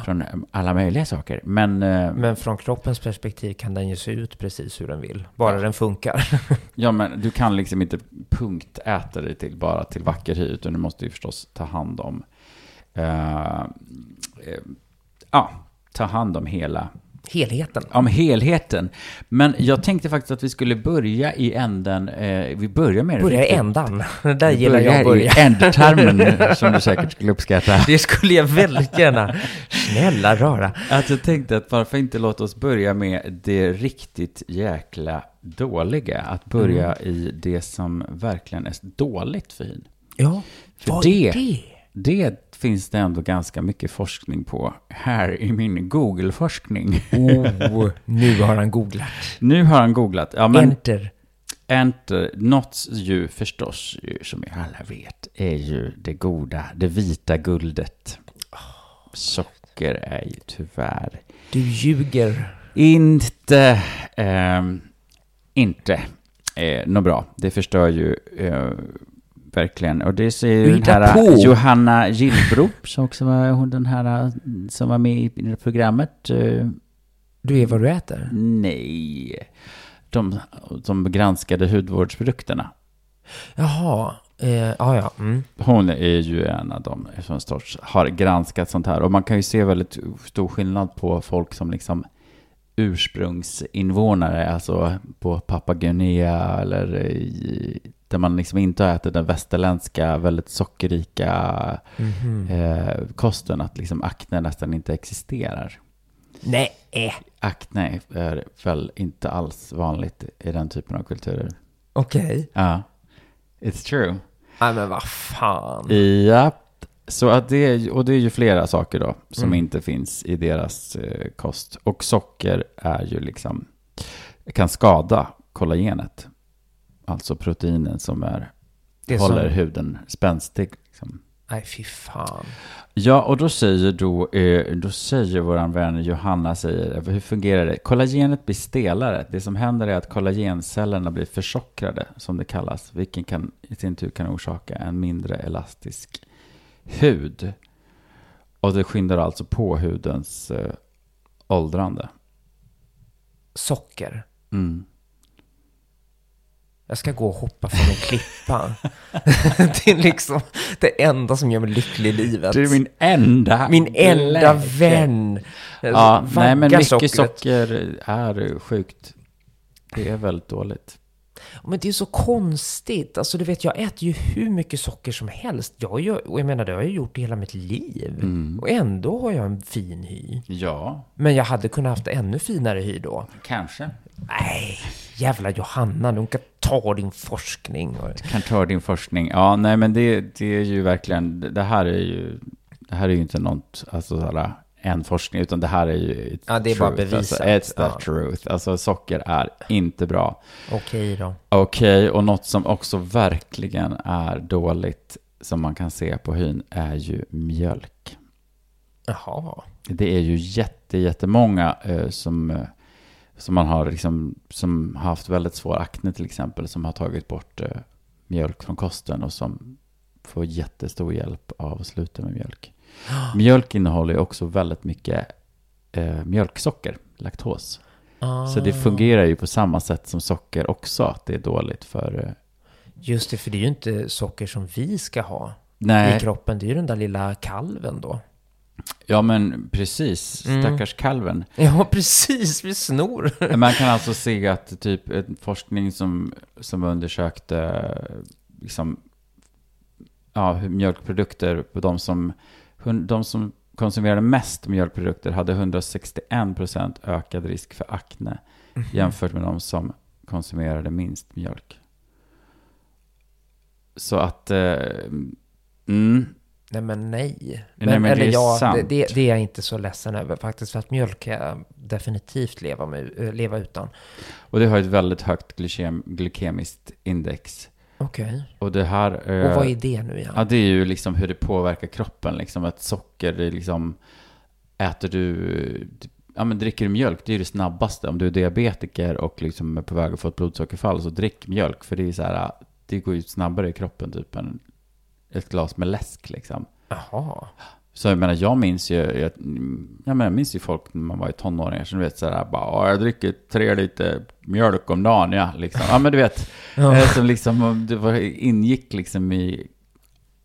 från eh, alla möjliga saker. Men, eh, Men från kroppens perspektiv kan den ju se ut precis hur den vill. Bara den funkar. ja, men du kan liksom inte punktäta dig till bara till vacker hy, utan du måste ju förstås ta hand om, eh, eh, ja, ta hand om hela Helheten. om helheten. Men jag tänkte faktiskt att vi skulle börja i änden, eh, vi börjar med det Börja i ändan. Där Vi gillar jag att börja. i ändtarmen, som du säkert skulle uppskatta. Det skulle jag väldigt gärna. Snälla rara. Att jag tänkte att varför inte låta oss börja med det riktigt jäkla dåliga. Att börja Mm. i det som verkligen är dåligt för hyn. Ja, För vad det- är det? Det finns det ändå ganska mycket forskning på här i min Google-forskning. Oh, nu har han googlat. Nu har han googlat. Ja, men Enter. Enter, något ju förstås, ju, som vi alla vet, är ju det goda, det vita guldet. Socker är ju tyvärr Du ljuger. inte, ehm, inte eh, något bra. Det förstör ju eh, verkligen. Och det säger ju den här på. Johanna Gillbro, som också var hon den här som var med i programmet. Eh, Du är vad du äter. nej, de, de granskade hudvårdsprodukterna. Jaha. Eh, ja, ja. Mm. Hon är ju en av dem som har granskat sånt här. Och man kan ju se väldigt stor skillnad på folk som liksom ursprungsinvånare, alltså på Papua Guinea eller i, där man liksom inte har ätit den västerländska, väldigt sockerrika Mhm. eh, kosten, att liksom akne nästan inte existerar. Nej. Akne är väl inte alls vanligt i den typen av kulturer. Okej. Ja, it's true. Nej, men vad fan. Ja, så att det är, och det är ju flera saker då som Mm. inte finns i deras eh, kost. Och socker är ju liksom, kan skada kollagenet. Alltså proteinen som är, Det håller som... huden spänstig. Liksom. Nej, fy fan. Ja, och då säger då, eh, då säger våran vän Johanna, säger, hur fungerar det? Kollagenet blir stelare. Det som händer är att kollagencellerna blir försockrade, som det kallas, vilken kan, i sin tur kan orsaka en mindre elastisk hud. Och det skyndar alltså på hudens eh, åldrande. Socker. Mm. Jag ska gå och hoppa från en klippa. det är liksom det enda som gör mig lycklig i livet. Du är min enda Min enda glädje. vän. Ja, nej men mycket sockret. socker är sjukt. Det är väldigt dåligt. Men det är så konstigt. Alltså du vet, jag äter ju hur mycket socker som helst. Jag gör, och jag menar, det har jag gjort i hela mitt liv. Mm. Och ändå har jag en fin hy. Ja, Men jag hade kunnat haft ännu finare hy då. kanske. Nej, jävla Johanna, du kan ta din forskning. Och... kan ta din forskning. Ja, nej men det, det är ju verkligen, det här är ju, det här är ju inte något, alltså sådär, en forskning, utan det här är ju Ja, det är bara truth, bevisat. Alltså, it's the Ja. truth. Alltså socker är inte bra. Okej då. Okej, och något som också verkligen är dåligt, som man kan se på hyn, är ju mjölk. Jaha. Det är ju jätte, jättemånga eh, som, eh, som man har liksom, som haft väldigt svår akne till exempel, som har tagit bort eh, mjölk från kosten och som får jättestor hjälp av att sluta med mjölk. Mjölk innehåller ju också väldigt mycket eh, mjölksocker, laktos. Så det Ah. fungerar ju på samma sätt som socker också, att det är dåligt för... Eh, Just det, för det är ju inte socker som vi ska ha i nej, kroppen. Det är ju den där lilla kalven då. ja men precis, Mm. stackars kalven. Ja, precis. Vi snor. Man kan alltså se att typ en forskning som, som undersökte eh, liksom, ja, mjölkprodukter på de som, de som konsumerade mest mjölkprodukter hade 161% ökad risk för akne jämfört med de som konsumerade minst mjölk. Så att, eh, mm, Nej, men nej. Men, Nej, men det eller är ja, det, det, det är jag inte så ledsen över faktiskt. För att mjölk kan jag definitivt leva, med, eh, leva utan. och det har ett väldigt högt glykem, glykemiskt index. Okej. Och det här... Och eh, vad är det nu igen? Ja, det är ju liksom hur det påverkar kroppen. Liksom att socker, det är liksom... Äter du... ja men dricker du mjölk, det är det snabbaste. Om du är diabetiker och liksom är på väg att få ett blodsockerfall, så drick mjölk. För det är så här, det går ju snabbare i kroppen typ än ett glas med läsk liksom. Jaha. Så jag menar, jag minns ju, jag, jag, menar, jag minns ju folk när man var i tonåringar som du vet sådär bara, "Åh, jag dricker tre liter mjölk om dagen, ja, liksom. Ja, men du vet, Ja. eh, som liksom, det var, ingick liksom i,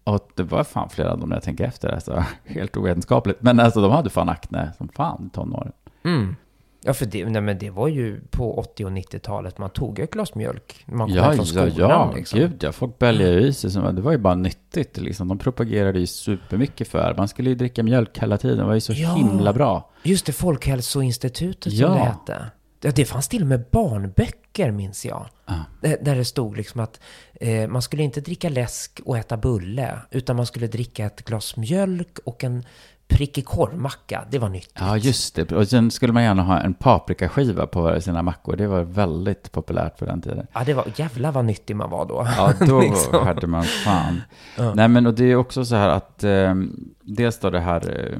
och det var fan flera av dem när jag tänker efter, alltså, helt ovetenskapligt. Men alltså de hade fan akne som fan i tonåren. Mm. Ja, för det, nej, men det var ju på 80 och 90-talet man tog ett glas mjölk när man kom Ja, från ja, skolan. ja, liksom. gud ja. Folk bälgade i sig. Det var ju bara nyttigt liksom. De propagerade ju supermycket för. Man skulle ju dricka mjölk hela tiden. Det var ju så Ja. himla bra. Just det, Folkhälsoinstitutet Ja. som det hette. Ja, det fanns till och med barnböcker, minns jag. Ja. Där där det stod liksom att eh, man skulle inte dricka läsk och äta bulle, utan man skulle dricka ett glas mjölk och en prickig korvmacka. Det var nyttigt. Ja, just det. Och sen skulle man gärna ha en paprikaskiva på sina mackor. Det var väldigt populärt på den tiden. Ja, det var, jävla vad nyttig man var då. Ja, då Liksom. hade man fan. Ja. Nej, men och det är också så här att eh, dels då det här eh,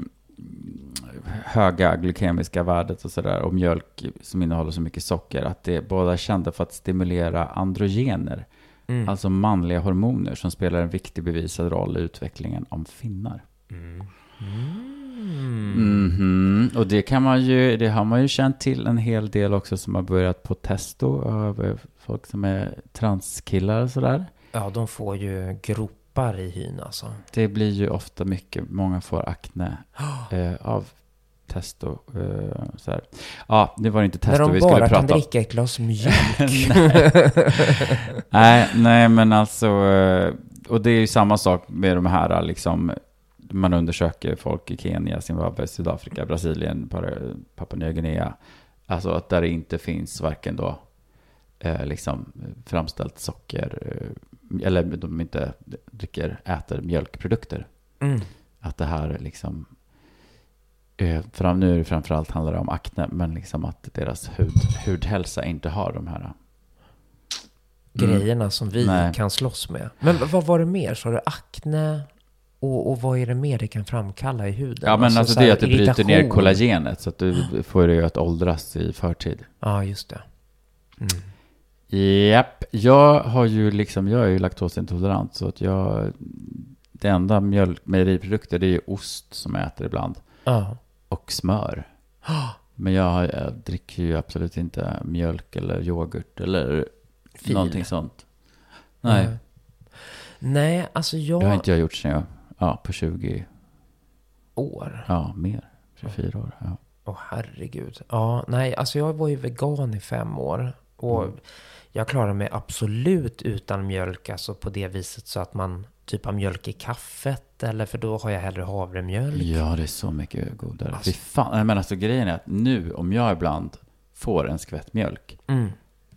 höga glykemiska värdet och sådär och mjölk som innehåller så mycket socker att det är båda kända för att stimulera androgener, Mm. alltså manliga hormoner som spelar en viktig bevisad roll i utvecklingen om finnar. Mm. Mhm. Och det kan man ju, det har man ju känt till en hel del också som har börjat på testo av eh, folk som är transkillar och sådär. Ja, de får ju gropar i hyn alltså. Det blir ju ofta mycket, många får akne eh, av testo. Eh, så här. Ja, det var inte När testo de vi bara skulle kan prata om. dricka ett glas mjölk. nej, nej, men alltså, eh, och det är ju samma sak med de här, liksom, man undersöker folk i Kenya, Zimbabwe, Sydafrika, Brasilien, Papua Nya Guinea. Alltså att där det inte finns varken då eh, liksom framställt socker, eh, eller de inte dricker, äter mjölkprodukter. Mm. Att det här liksom, eh, fram, nu framförallt handlar det om akne, men liksom att deras hud, hudhälsa inte har de här. Mm. Grejerna som vi Nej. kan slåss med. Men vad var det mer? Så du akne? Och, och vad är det mer det kan framkalla i huden? Ja, men alltså, så det är att det bryter ner irritation. kollagenet så att du får det att åldras i förtid. Ja, just det. Mm. Japp, jag har ju liksom, jag är ju laktosintolerant så att jag, det enda mjölk, mejeriprodukter det är ju ost som jag äter ibland Ja. och smör. Men jag, jag dricker ju absolut inte mjölk eller yoghurt eller Fil. någonting sånt. Nej, Nej. Nej, alltså jag... det har inte jag gjort sedan jag, ja, på 20, År? ja, mer, 24 år. Ja. Åh herregud. Ja, nej, alltså jag var ju vegan i fem år. Och Mm. jag klarar mig absolut utan mjölk, alltså på det viset så att man typ har mjölk i kaffet. Eller för då har jag hellre havremjölk. ja, det är så mycket godare. Alltså- Fy fan, nej, men alltså grejen är att nu om jag ibland får en skvätt mjölk, Mm.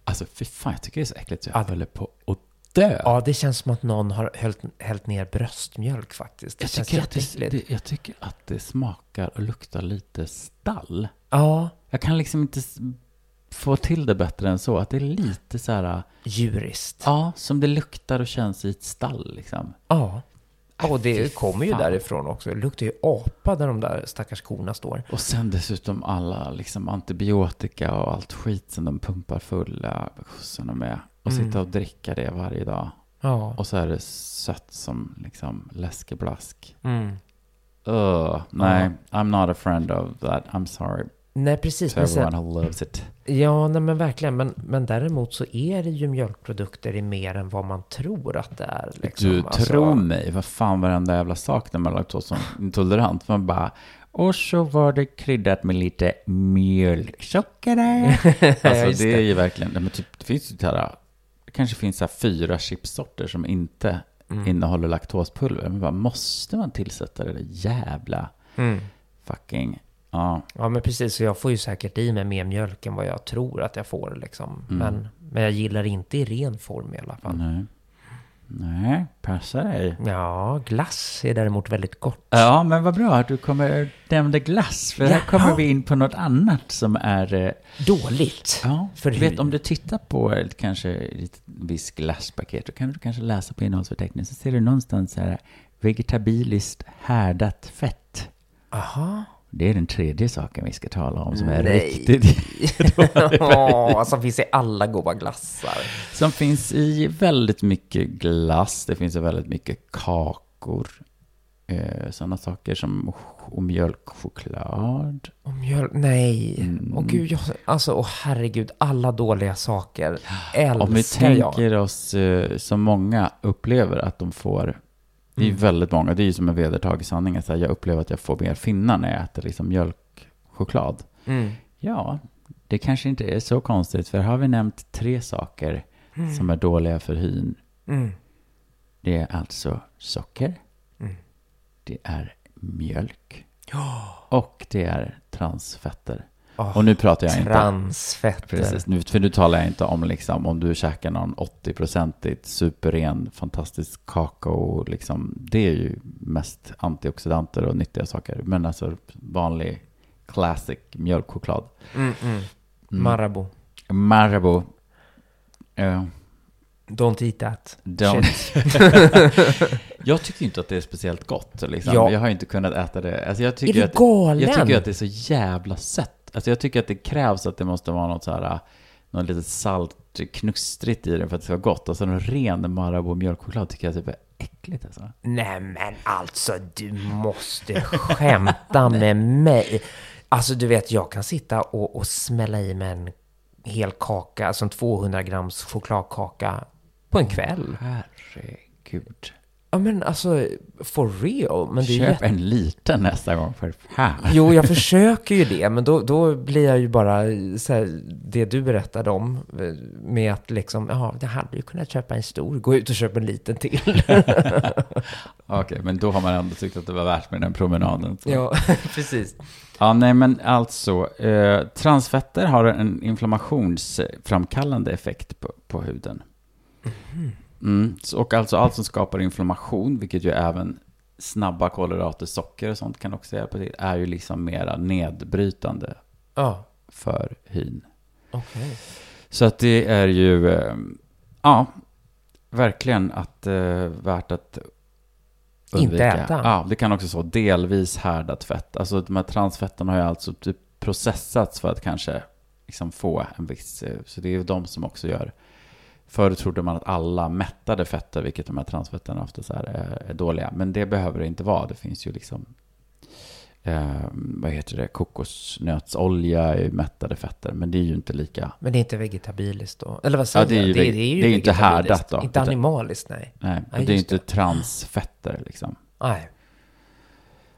alltså fy fan, jag tycker det är så äckligt så jag Ja. håller på att dö. Ja, det känns som att någon har hällt, hällt ner bröstmjölk faktiskt. Det Jag känns tycker, att det, jag tycker att det smakar och luktar lite stall. Ja, Jag kan liksom inte få till det bättre än så. Att det är lite så här, djuriskt. ja, som det luktar och känns i ett stall liksom. Ja. Ja, och Fy det kommer ju fan. därifrån också. Det luktar ju apa där de där stackars korna står. Och sen dessutom alla liksom antibiotika och allt skit som de pumpar fulla kossorna med. Och Mm. sitta och dricka det varje dag. Ja. Och så är det sött som liksom läskeblask. Mm. Ugh, nej, I'm not a friend of that. I'm sorry Nej, precis. to Men sen, everyone who loves it. ja, nej, men verkligen. Men, men däremot så är det ju mjölkprodukter i mer än vad man tror att det är. Liksom. Du Alltså, tror mig, vad fan varenda jävla sak när man är laktosintolerant. Man bara, och så var det kryddat med lite mjölksocker alltså det är ju verkligen, men typ, det finns ju så här, kanske finns så fyra chipsorter som inte Mm. innehåller laktospulver. Men bara, måste man tillsätta det där jävla Mm. fucking, ja. Ja, men precis. Så jag får ju säkert i mig mer mjölk än vad jag tror att jag får. Liksom. Mm. Men, men jag gillar inte i ren form i alla fall. Nej. Nej, passa dig. Ja, glass är däremot väldigt gott. Ja, men vad bra att du kommer nämnde glass. För här Jaha. kommer vi in på något annat som är... eh, Dåligt. Ja, För du vet om du tittar på ett kanske ett visst glasspaket, då kan du kanske läsa på innehållsförteckningen, så ser du någonstans så här vegetabiliskt härdat fett. Aha. Det är den tredje saken vi ska tala om som är Nej. riktigt Åh, som finns i alla goda glassar. Som finns i väldigt mycket glass, det finns i väldigt mycket kakor. Eh, sådana saker som och mjölkchoklad. Och mjöl... Nej. Mm. Åh gud, jag... alltså, åh herregud, alla dåliga saker älskar Om vi jag. tänker oss, eh, som många upplever att de får, det är Mm. väldigt många, det är ju som en vedertagen sanning, att jag upplever att jag får mer finnar när jag äter liksom mjölkchoklad. Mm. Ja, det kanske inte är så konstigt, för här har vi nämnt tre saker som är dåliga för hyn. Mm. Det är alltså socker, Mm. det är mjölk och det är transfetter. Åh, Och nu pratar jag inte... transfetter. Precis, nu, för nu talar jag inte om liksom, om du käkar någon 80-procentigt superren, fantastisk kakao. Liksom, det är ju mest antioxidanter och nyttiga saker. Men alltså vanlig classic mjölkchoklad. Mm, mm. Marabou. Marabou. Eh, Don't eat that. Don't. Jag tycker inte att det är speciellt gott. Liksom. Ja. Jag har inte kunnat äta det. Alltså, jag Är tycker du att, galen? Jag tycker att det är så jävla sött. Alltså jag tycker att det krävs att det måste vara något så här, något litet salt knustrigt i den för att det ska vara gott. Alltså en ren Marabou mjölkchoklad tycker jag typ är äckligt alltså. Nej men alltså, du måste skämta med mig. Alltså du vet, jag kan sitta och, och smälla i mig en hel kaka, alltså en 200 grams chokladkaka på en kväll. Herregud. Ja men alltså, for real. Men det Köp jätte... en liten nästa gång för fan. Jo, jag försöker ju det, men då, då blir jag ju bara så här, det du berättade om med att liksom, ja, det hade ju kunnat köpa en stor, gå ut och köpa en liten till. Okej, men då har man ändå tyckt att det var värt med den promenaden. Så. ja, precis. Ja, nej men alltså, eh, transfetter har en inflammationsframkallande effekt på, på huden. Mm, så- och alltså allt som skapar inflammation, vilket ju även snabba kolhydrater, socker och sånt kan också hjälpa till, är ju liksom mera nedbrytande Ja, för hyn. okej. Så att det är ju, eh, ja, verkligen att, eh, värt att Inte undvika. äta. Ja, det kan också så delvis härdat fett. Alltså de här transfetterna har ju alltså typ processats för att kanske liksom få en viss, eh, så det är ju de som också gör. Förr trodde man att alla mättade fetter, vilket de här transfetterna ofta så är, är dåliga. Men det behöver det inte vara. Det finns ju liksom, eh, vad heter det, kokosnötsolja är ju mättade fetter. Men det är ju inte lika Men det är inte vegetabiliskt då? Eller vad säger Ja, det är ju veg- det är ju inte vegetabiliskt. härdat då, Inte animaliskt, nej. Nej, Ja, det är inte transfetter liksom. Nej.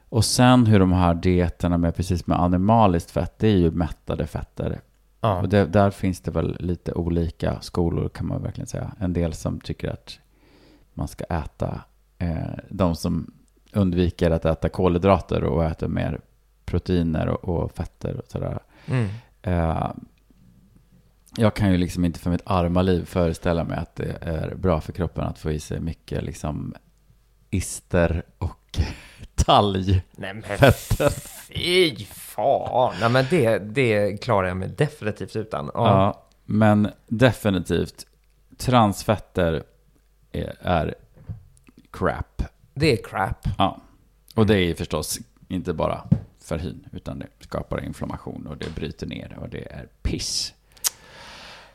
Och sen hur de här dieterna med precis med animaliskt fett, det är ju mättade fetter. Ja. Och det, där finns det väl lite olika skolor kan man verkligen säga. En del som tycker att man ska äta, eh, de som undviker att äta kolhydrater och äter mer proteiner och, och fetter och sådär. Mm. Eh, jag kan ju liksom inte för mitt arma liv föreställa mig att det är bra för kroppen att få i sig mycket liksom ister och talg. Nej men Fetter. fy fan. Nej men det, det klarar jag mig definitivt utan. Ja. Ja, men definitivt transfetter är, är crap. Det är crap. Ja. Och det är förstås inte bara för hyn, utan det skapar inflammation och det bryter ner och det är piss.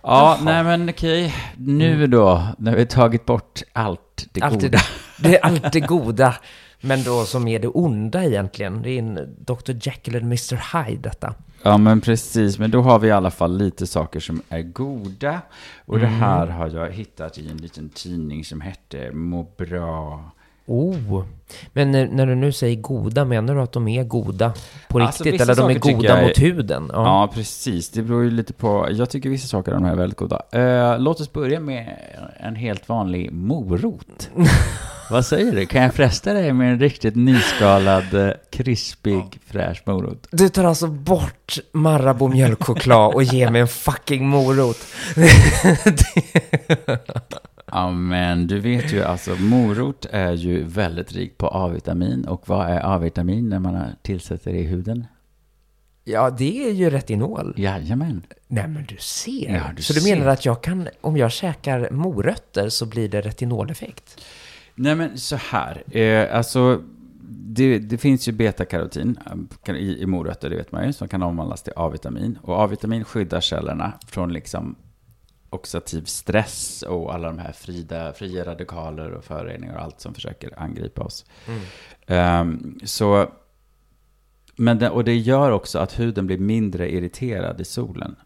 Ja, Jaha. nej men okej. Nu då, när vi tagit bort allt det Allt goda. det, det är allt det goda. Men då som är det onda egentligen. Det är en Dr. Jekyll och Mr. Hyde detta. Ja, men precis. Men då har vi i alla fall lite saker som är goda. Och det här har jag hittat i en liten tidning som hette Må bra. Oh. Men när, när du nu säger goda, menar du att de är goda på Alltså, riktigt? Eller de är goda är- mot huden? Ja. precis. Det beror ju lite på. Jag tycker vissa saker av de här är väldigt goda. Eh, låt oss börja med en helt vanlig morot. Vad säger du? Kan jag fresta dig med en riktigt nyskalad, eh, krispig, fräsch morot? Du tar alltså bort Marabou mjölkchoklad och ger mig en fucking morot. Ja, men du vet ju alltså, morot är ju väldigt rik på A-vitamin. Och vad är A-vitamin när man tillsätter det i huden? Ja, det är ju retinol. Jajamän. Nej, men du ser. Ja, du så du ser. menar att jag kan, om jag käkar morötter så blir det retinoleffekt? Nej men så här, eh, alltså det, det finns ju betakarotin eh, i, i morötter, det vet man ju, som kan omvandlas till A-vitamin. Och A-vitamin skyddar cellerna från liksom oxidativ stress och alla de här frida, fria radikaler och föroreningar och allt som försöker angripa oss. Um, så, men det, och det gör också att huden blir mindre irriterad i solen.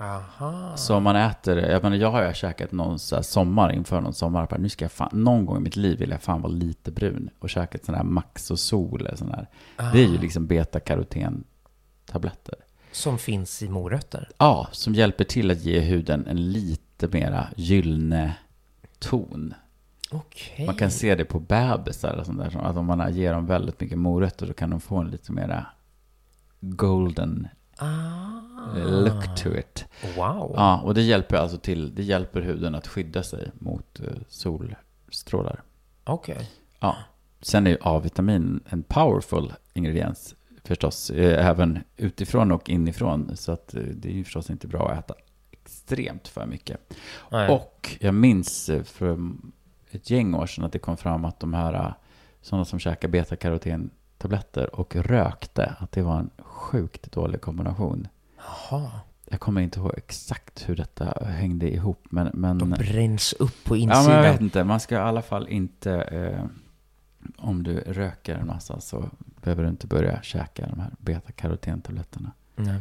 Aha. Så om man äter, jag menar jag har ju käkat någon sommar inför någon sommar, bara, nu ska jag fan, någon gång i mitt liv vill jag fan vara lite brun. Och käkat sån här Max och Sol, eller sån här. Det är ju liksom betakaroten-tabletter. Som finns i morötter. Ja, som hjälper till att ge huden en lite mera gyllene ton. Okej. Man kan se det på bebisar och sånt där. Att om man ger dem väldigt mycket morötter då kan de få en lite mera golden Ah. look to it. Wow. Ja, och det hjälper alltså till, det hjälper huden att skydda sig mot eh, solstrålar. Okej. Ja. Sen är ju A-vitamin en powerful ingrediens förstås, eh, även utifrån och inifrån. Så att eh, det är ju förstås inte bra att äta extremt för mycket. Nej. Och jag minns eh, för ett gäng år sedan att det kom fram att de här, sådana som käkar betakaroten-tabletter och rökte, att det var en sjukt dålig kombination. Jaha. Jag kommer inte ihåg exakt hur detta hängde ihop, men... men De bränns upp på ja, insidan. men jag vet inte. Man ska i alla fall inte... Eh, om du röker en massa så behöver du inte börja käka de här betakarotenstabletterna. Nej.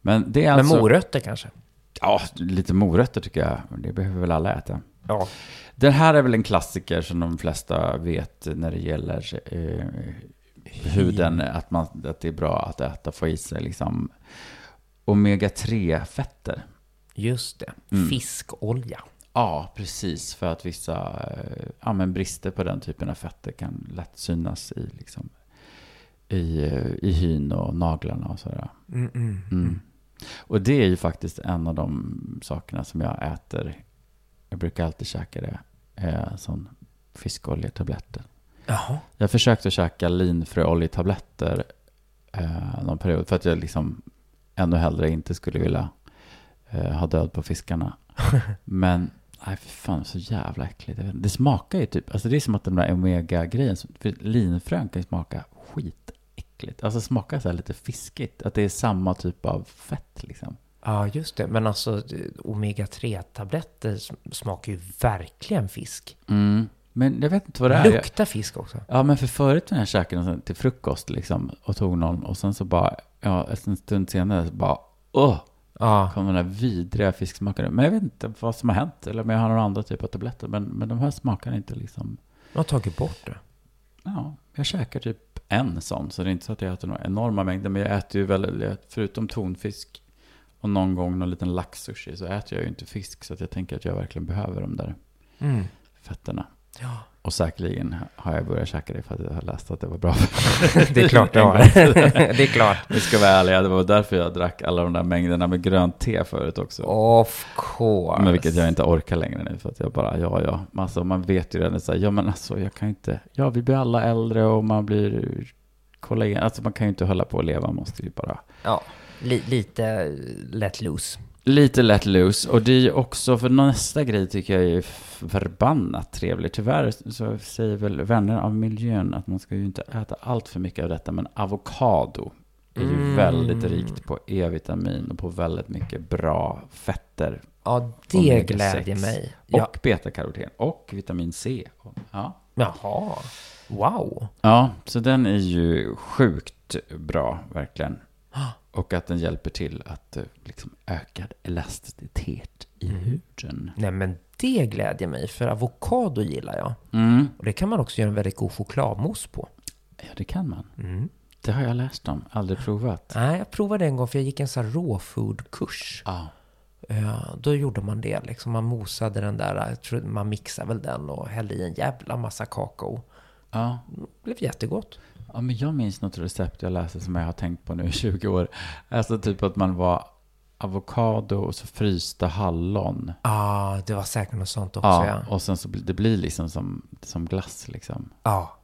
Men det är Men alltså... morötter kanske? Ja, lite morötter tycker jag. Det behöver väl alla äta. Ja. Den här är väl en klassiker som de flesta vet när det gäller eh, huden. Att, man, att det är bra att äta, få i sig liksom omega-3-fetter. Just det. Mm. Fiskolja. Ja, precis. För att vissa eh, ja, men brister på den typen av fetter kan lätt synas i, liksom, i, eh, i hyn och naglarna och sådär. Mm, mm. Mm. Och det är ju faktiskt en av de sakerna som jag äter. Jag brukar alltid käka det. Eh, som fiskoljetabletter. Jaha. Jag försökte käka linfröoljetabletter eh, någon period. För att jag liksom ännu hellre inte skulle vilja eh, ha död på fiskarna. Men, nej för fan så jävla äckligt. Det smakar ju typ, alltså det är som att den där omega-grejen, för linfrön kan ju smaka skitäckligt. Alltså smaka så här lite fiskigt. Att det är samma typ av fett liksom. Ja, just det. Men alltså omega-3-tabletter sm- smakar ju verkligen fisk. Mm. Men jag vet inte vad det är. Luktar fisk också. Ja, men för förut när jag käkade sånt till frukost liksom och tog någon och sen så bara, ja, en stund senare så bara, åh, Ja. kom den där vidriga fisksmaken. Men jag vet inte vad som har hänt eller om jag har några andra typer av tabletter. Men, men de här smakar inte liksom, Jag har tagit bort det. ja, jag käkar typ en sån. Så det är inte så att jag äter några enorma mängder. Men jag äter ju väl, förutom tonfisk och någon gång någon liten laxsushi så äter jag ju inte fisk. Så att jag tänker att jag verkligen behöver de där Mm. fetterna. Ja. Och säkerligen har jag börjat käka det för att jag har läst att det var bra. Det är klart du har. det är klart. Vi ska vara ärliga, det var därför jag drack alla de där mängderna med grönt te förut också. Of course. Men vilket jag inte orkar längre nu för att jag bara, ja ja. Alltså man vet ju redan så här, ja men alltså jag kan inte, ja vi blir alla äldre och man blir, kolla igen, alltså man kan ju inte hålla på och leva, man måste ju bara Ja, li- lite let loose. Lite let loose. Och det är ju också, för nästa grej tycker jag är förbannat trevlig. Tyvärr så säger väl vänner av miljön att man ska ju inte äta allt för mycket av detta. Men avokado är ju Mm. väldigt rikt på E-vitamin och på väldigt mycket bra fetter. Ja, det glädjer 6. mig. Och Ja. betakaroten och vitamin C. Ja. Jaha. Wow. ja, så den är ju sjukt bra, verkligen. Och att den hjälper till att eh, liksom, ökad elasticitet i Mm. huden. Nej, men det glädjer mig, för avokado gillar jag. Mm. Och det kan man också göra en väldigt god chokladmousse på. Ja, det kan man. Mm. Det har jag läst om, aldrig provat. Nej, jag provade en gång för jag gick en sån här rawfood-kurs. Ja. Ja, då gjorde man det liksom. Man mosade den där, jag tror man mixade väl den och hällde i en jävla massa kakao. Ja. Det blev jättegott. ja, men jag minns något recept jag läste som jag har tänkt på nu i 20 år. Alltså typ att man var avokado och så frysta hallon. Ja, ah, det var säkert något sånt också Ja, ja. och sen så det blir liksom som, som glass liksom. Ja.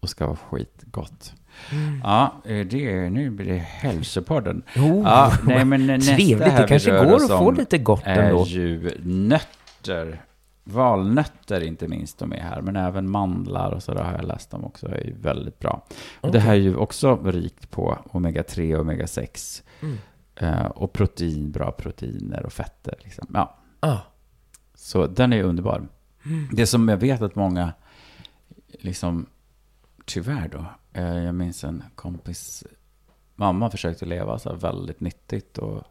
Och ska vara skitgott. Ja, eh, det, nu blir det hälsopodden. Oh, Ja, nej, men nästa Trevligt, det kanske går att få lite gott är ändå. ju nötter. Valnötter inte minst de är här, men även mandlar och så där har jag läst om också, är väldigt bra. Och det här är ju också rikt på omega-3 och omega-6. Mm. Eh, och protein, bra proteiner och fetter. Liksom. Ja, Ah. så den är underbar. Det som jag vet att många, liksom, tyvärr då, eh, jag minns en kompis, mamma försökte leva så här väldigt nyttigt och,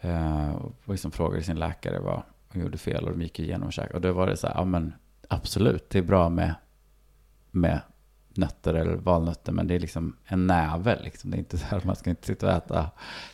eh, och liksom frågade sin läkare vad hon gjorde fel och de gick igenom och käkade. Och då var det så här, ja men absolut, det är bra med, med nötter eller valnötter, men det är liksom en näve liksom. Det är inte så här, man ska inte sitta och äta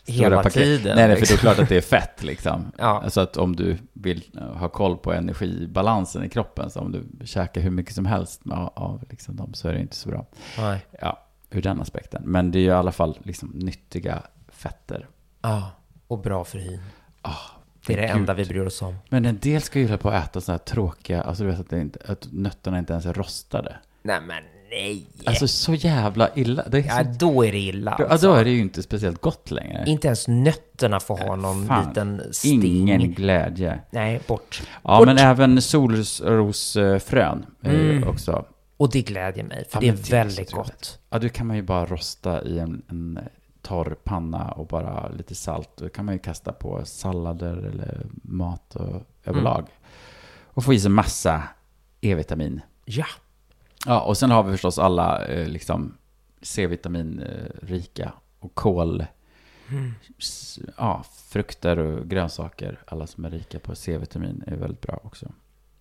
Hela tiden, Nej, nej, för det är liksom. klart att det är fett liksom. Ja. Alltså att om du vill eh, ha koll på energibalansen i kroppen, så om du käkar hur mycket som helst av, av liksom dem, så är det inte så bra. Nej. Ja, ur den aspekten. Men det är ju i alla fall liksom nyttiga fetter. Ja, och bra för hyn. Ah, Det är det gud. enda vi bryr oss om. Men en del ska ju hålla på att äta sådana här tråkiga, alltså du vet att, inte, att nötterna inte ens är rostade. Nej men nej! Alltså så jävla illa. Det är så, ja, då är det illa ja, alltså. då är det ju inte speciellt gott längre. Inte ens nötterna får ha någon Fan, liten sting. Ingen glädje. Nej, bort. Ja, Bort. men även solrosfrön Mm. också Och det glädjer mig, för Ja, det är men det är så väldigt gott. Ja, det kan man ju bara rosta i en, en torr panna och bara lite salt. Det kan man ju kasta på sallader eller mat och överlag. Och få i sig massa E-vitamin. Ja. Ja, och sen har vi förstås alla eh, liksom C-vitaminrika och kol. S- Ja, frukter och grönsaker. Alla som är rika på C-vitamin är väldigt bra också.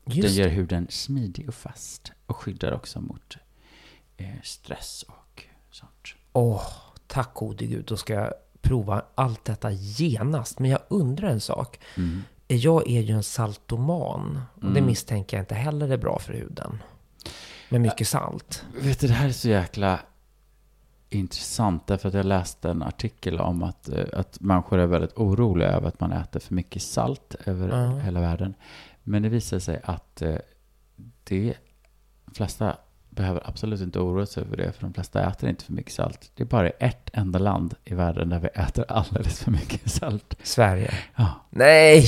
Den Just gör huden smidig och fast och skyddar också mot eh, stress och sånt. Åh, tack gode gud. Då ska jag prova allt detta genast. Men jag undrar en sak. Mm. Jag är ju en saltoman. Och det Mm. misstänker jag inte heller är bra för huden. Med mycket salt. Vet du, det här är så jäkla intressant. Därför att jag läste en artikel om att, eh, att människor är väldigt oroliga över att man äter för mycket salt över Ja. hela världen. Men det visar sig att eh, det de flesta behöver absolut inte oroa sig över det. För de flesta äter inte för mycket salt. Det är bara ett enda land i världen där vi äter alldeles för mycket salt. Sverige. Ja. Nej!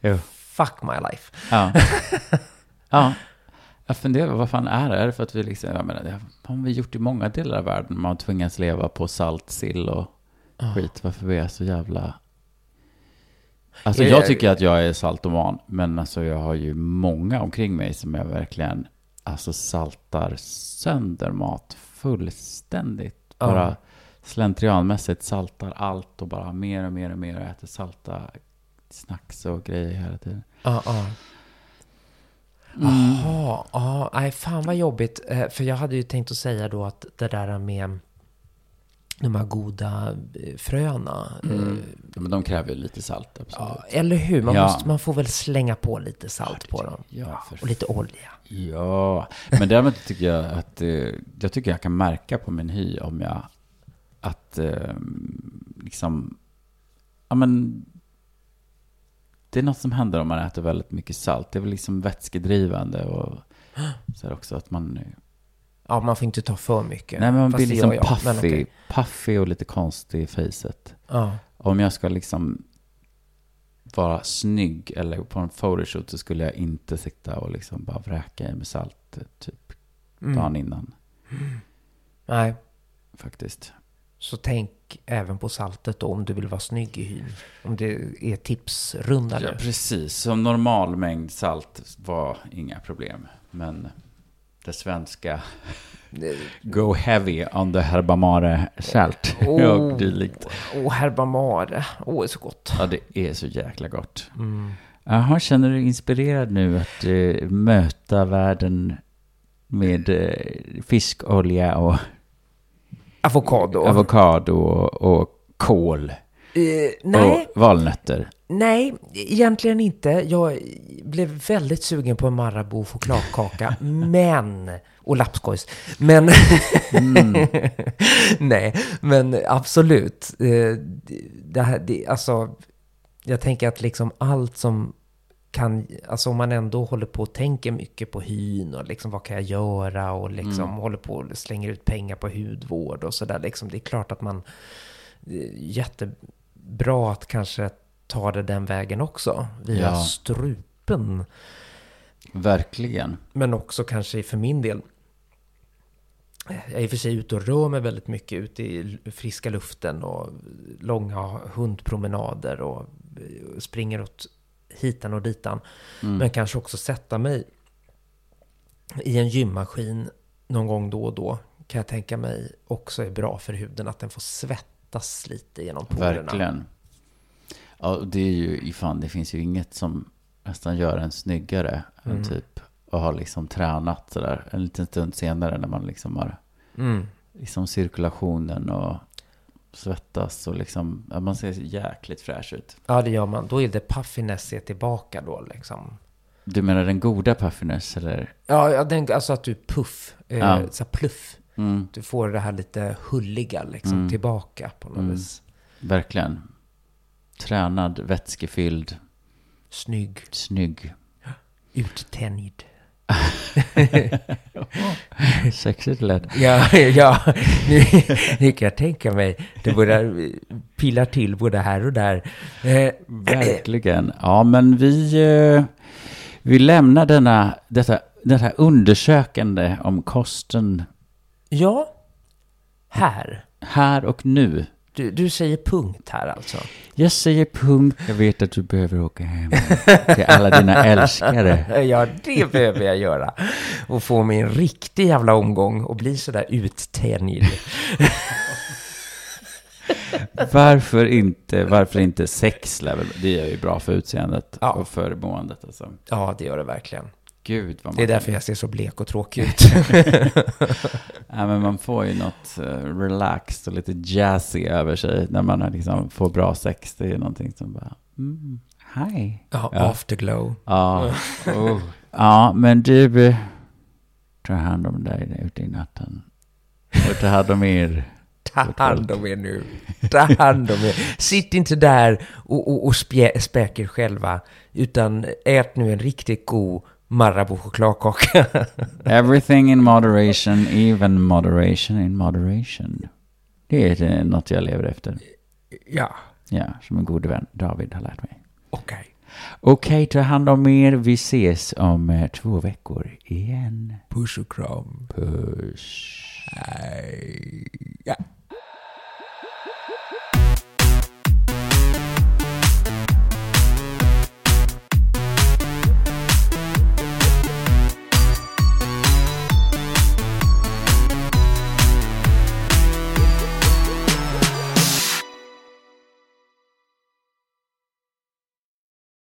Jo. Fuck my life. Ja. ja. Jag funderar, vad fan är det? Är det för att vi liksom, jag menar, det har vi gjort i många delar av världen. Man tvingas leva på salt, sill och skit. Varför vi är så jävla... Alltså jag tycker att jag är saltoman. Men alltså jag har ju många omkring mig som jag verkligen, alltså saltar sönder mat fullständigt. Ja. Bara slentrianmässigt saltar allt och bara mer och mer och mer och äter salta snacks och grejer hela tiden. Ja, ja. Mm. Jaha, ja, nej fan vad jobbigt. Eh, För jag hade ju tänkt att säga då att det där med de här goda eh, fröna. eh, Ja, men de kräver ju lite salt, absolut. Ja, eller hur? Man, Ja. måste, man får väl slänga på lite salt på dem. Ja, Och lite olja. Ja, men däremot tycker jag att eh, jag tycker jag kan märka på min hy om jag att eh, liksom, ja men det är något som händer om man äter väldigt mycket salt. Det är väl liksom vätskedrivande och så också att man, Ja, man får inte ta för mycket. nej men man Fast blir liksom jag, puffy, okej. puffy och lite konstig i facet. Ja. Om jag ska liksom vara snygg eller på en photoshoot så skulle jag inte sitta och liksom bara vräka i mig salt typ Mm. dagen innan. Nej, Faktiskt. så tänk även på saltet då om du vill vara snygg i hyn. Om det är tipsrunda Ja, precis. Som normal mängd salt var inga problem. Men det svenska go heavy on the herbamare salt Oh. och dylikt. Åh, herbamare. Åh, det är så gott. Ja, det är så jäkla gott. Mm. Jaha, känner du dig inspirerad nu att eh, möta världen med eh, fiskolja och Avokado. avokado och, och kål Eh, nej, och valnötter? Nej, egentligen inte. Jag blev väldigt sugen på en Marabou chokladkaka, men... Och lapskojs. Men... Mm. nej, men absolut. Eh, Det här, det, alltså, jag tänker att liksom allt som kan, alltså om man ändå håller på och tänker mycket på hyn och liksom vad kan jag göra och liksom Mm. håller på och slänger ut pengar på hudvård och sådär liksom. Det är klart att man, är jättebra att kanske ta det den vägen också, via Ja. strupen. Verkligen. Men också kanske för min del. Jag är i och för sig ute och rör mig väldigt mycket ute i friska luften och långa hundpromenader och springer åt hitan och ditan. Mm. Men kanske också sätta mig i en gymmaskin någon gång då och då. Kan jag tänka mig också är bra för huden. Att den får svettas lite genom porerna. Verkligen. Ja, det är ju, fan, det finns ju inget som nästan gör en snyggare Mm. typ att ha liksom tränat sådär en liten stund senare när man liksom har Mm. liksom cirkulationen och svettas och liksom, man ser jäkligt fräsch ut. Ja, det gör man. Då är det puffiness är tillbaka då liksom. Du menar den goda puffiness eller? Ja, den, alltså att du puff, eh, Ja. så pluff. Mm, Du får det här lite hulliga liksom Mm. tillbaka på något Mm. vis. verkligen. Tränad, vätskefylld, Snygg, snygg. uttänjd. Sexigt lätt. Ja, ja, nu, nu kan jag tänka mig. Det börjar pilla till både här och där. Eh, Verkligen. Ja, men vi, eh, vi lämnar denna, detta, detta undersökande om kosten ja, här. här och nu. Du, du säger punkt här alltså. Jag säger punkt. Jag vet att du behöver åka hem till alla dina älskare. Ja, det behöver jag göra. Och få mig en riktig jävla omgång och bli sådär uttänjd. Varför inte, varför inte sex level? Det är ju bra för utseendet Ja. och för måendet. Alltså. Ja, det gör det verkligen. Gud vad man... Det är därför jag ser så blek och tråkig ut. Ja, men man får ju något uh, relaxed och lite jazzy över sig när man liksom får bra sex. Det är ju någonting som bara, mm, hej. Ja, Ja. afterglow. Ja, oh. ja men du, eh, ta hand om dig ute i natten. Och ta hand om er. Ta hand om er nu. Ta hand om er. Sitt inte där och, och, och spjä, späk er själva. Utan ät nu en riktigt god Marabou chokladkaka. Everything in moderation, even moderation in moderation. Det är eh, något jag lever efter. ja, Ja, som en god vän David har lärt mig. okej. Okej, ta hand om er. Vi ses om eh, två veckor igen. Puss och kram. Puss. Hej. Ja.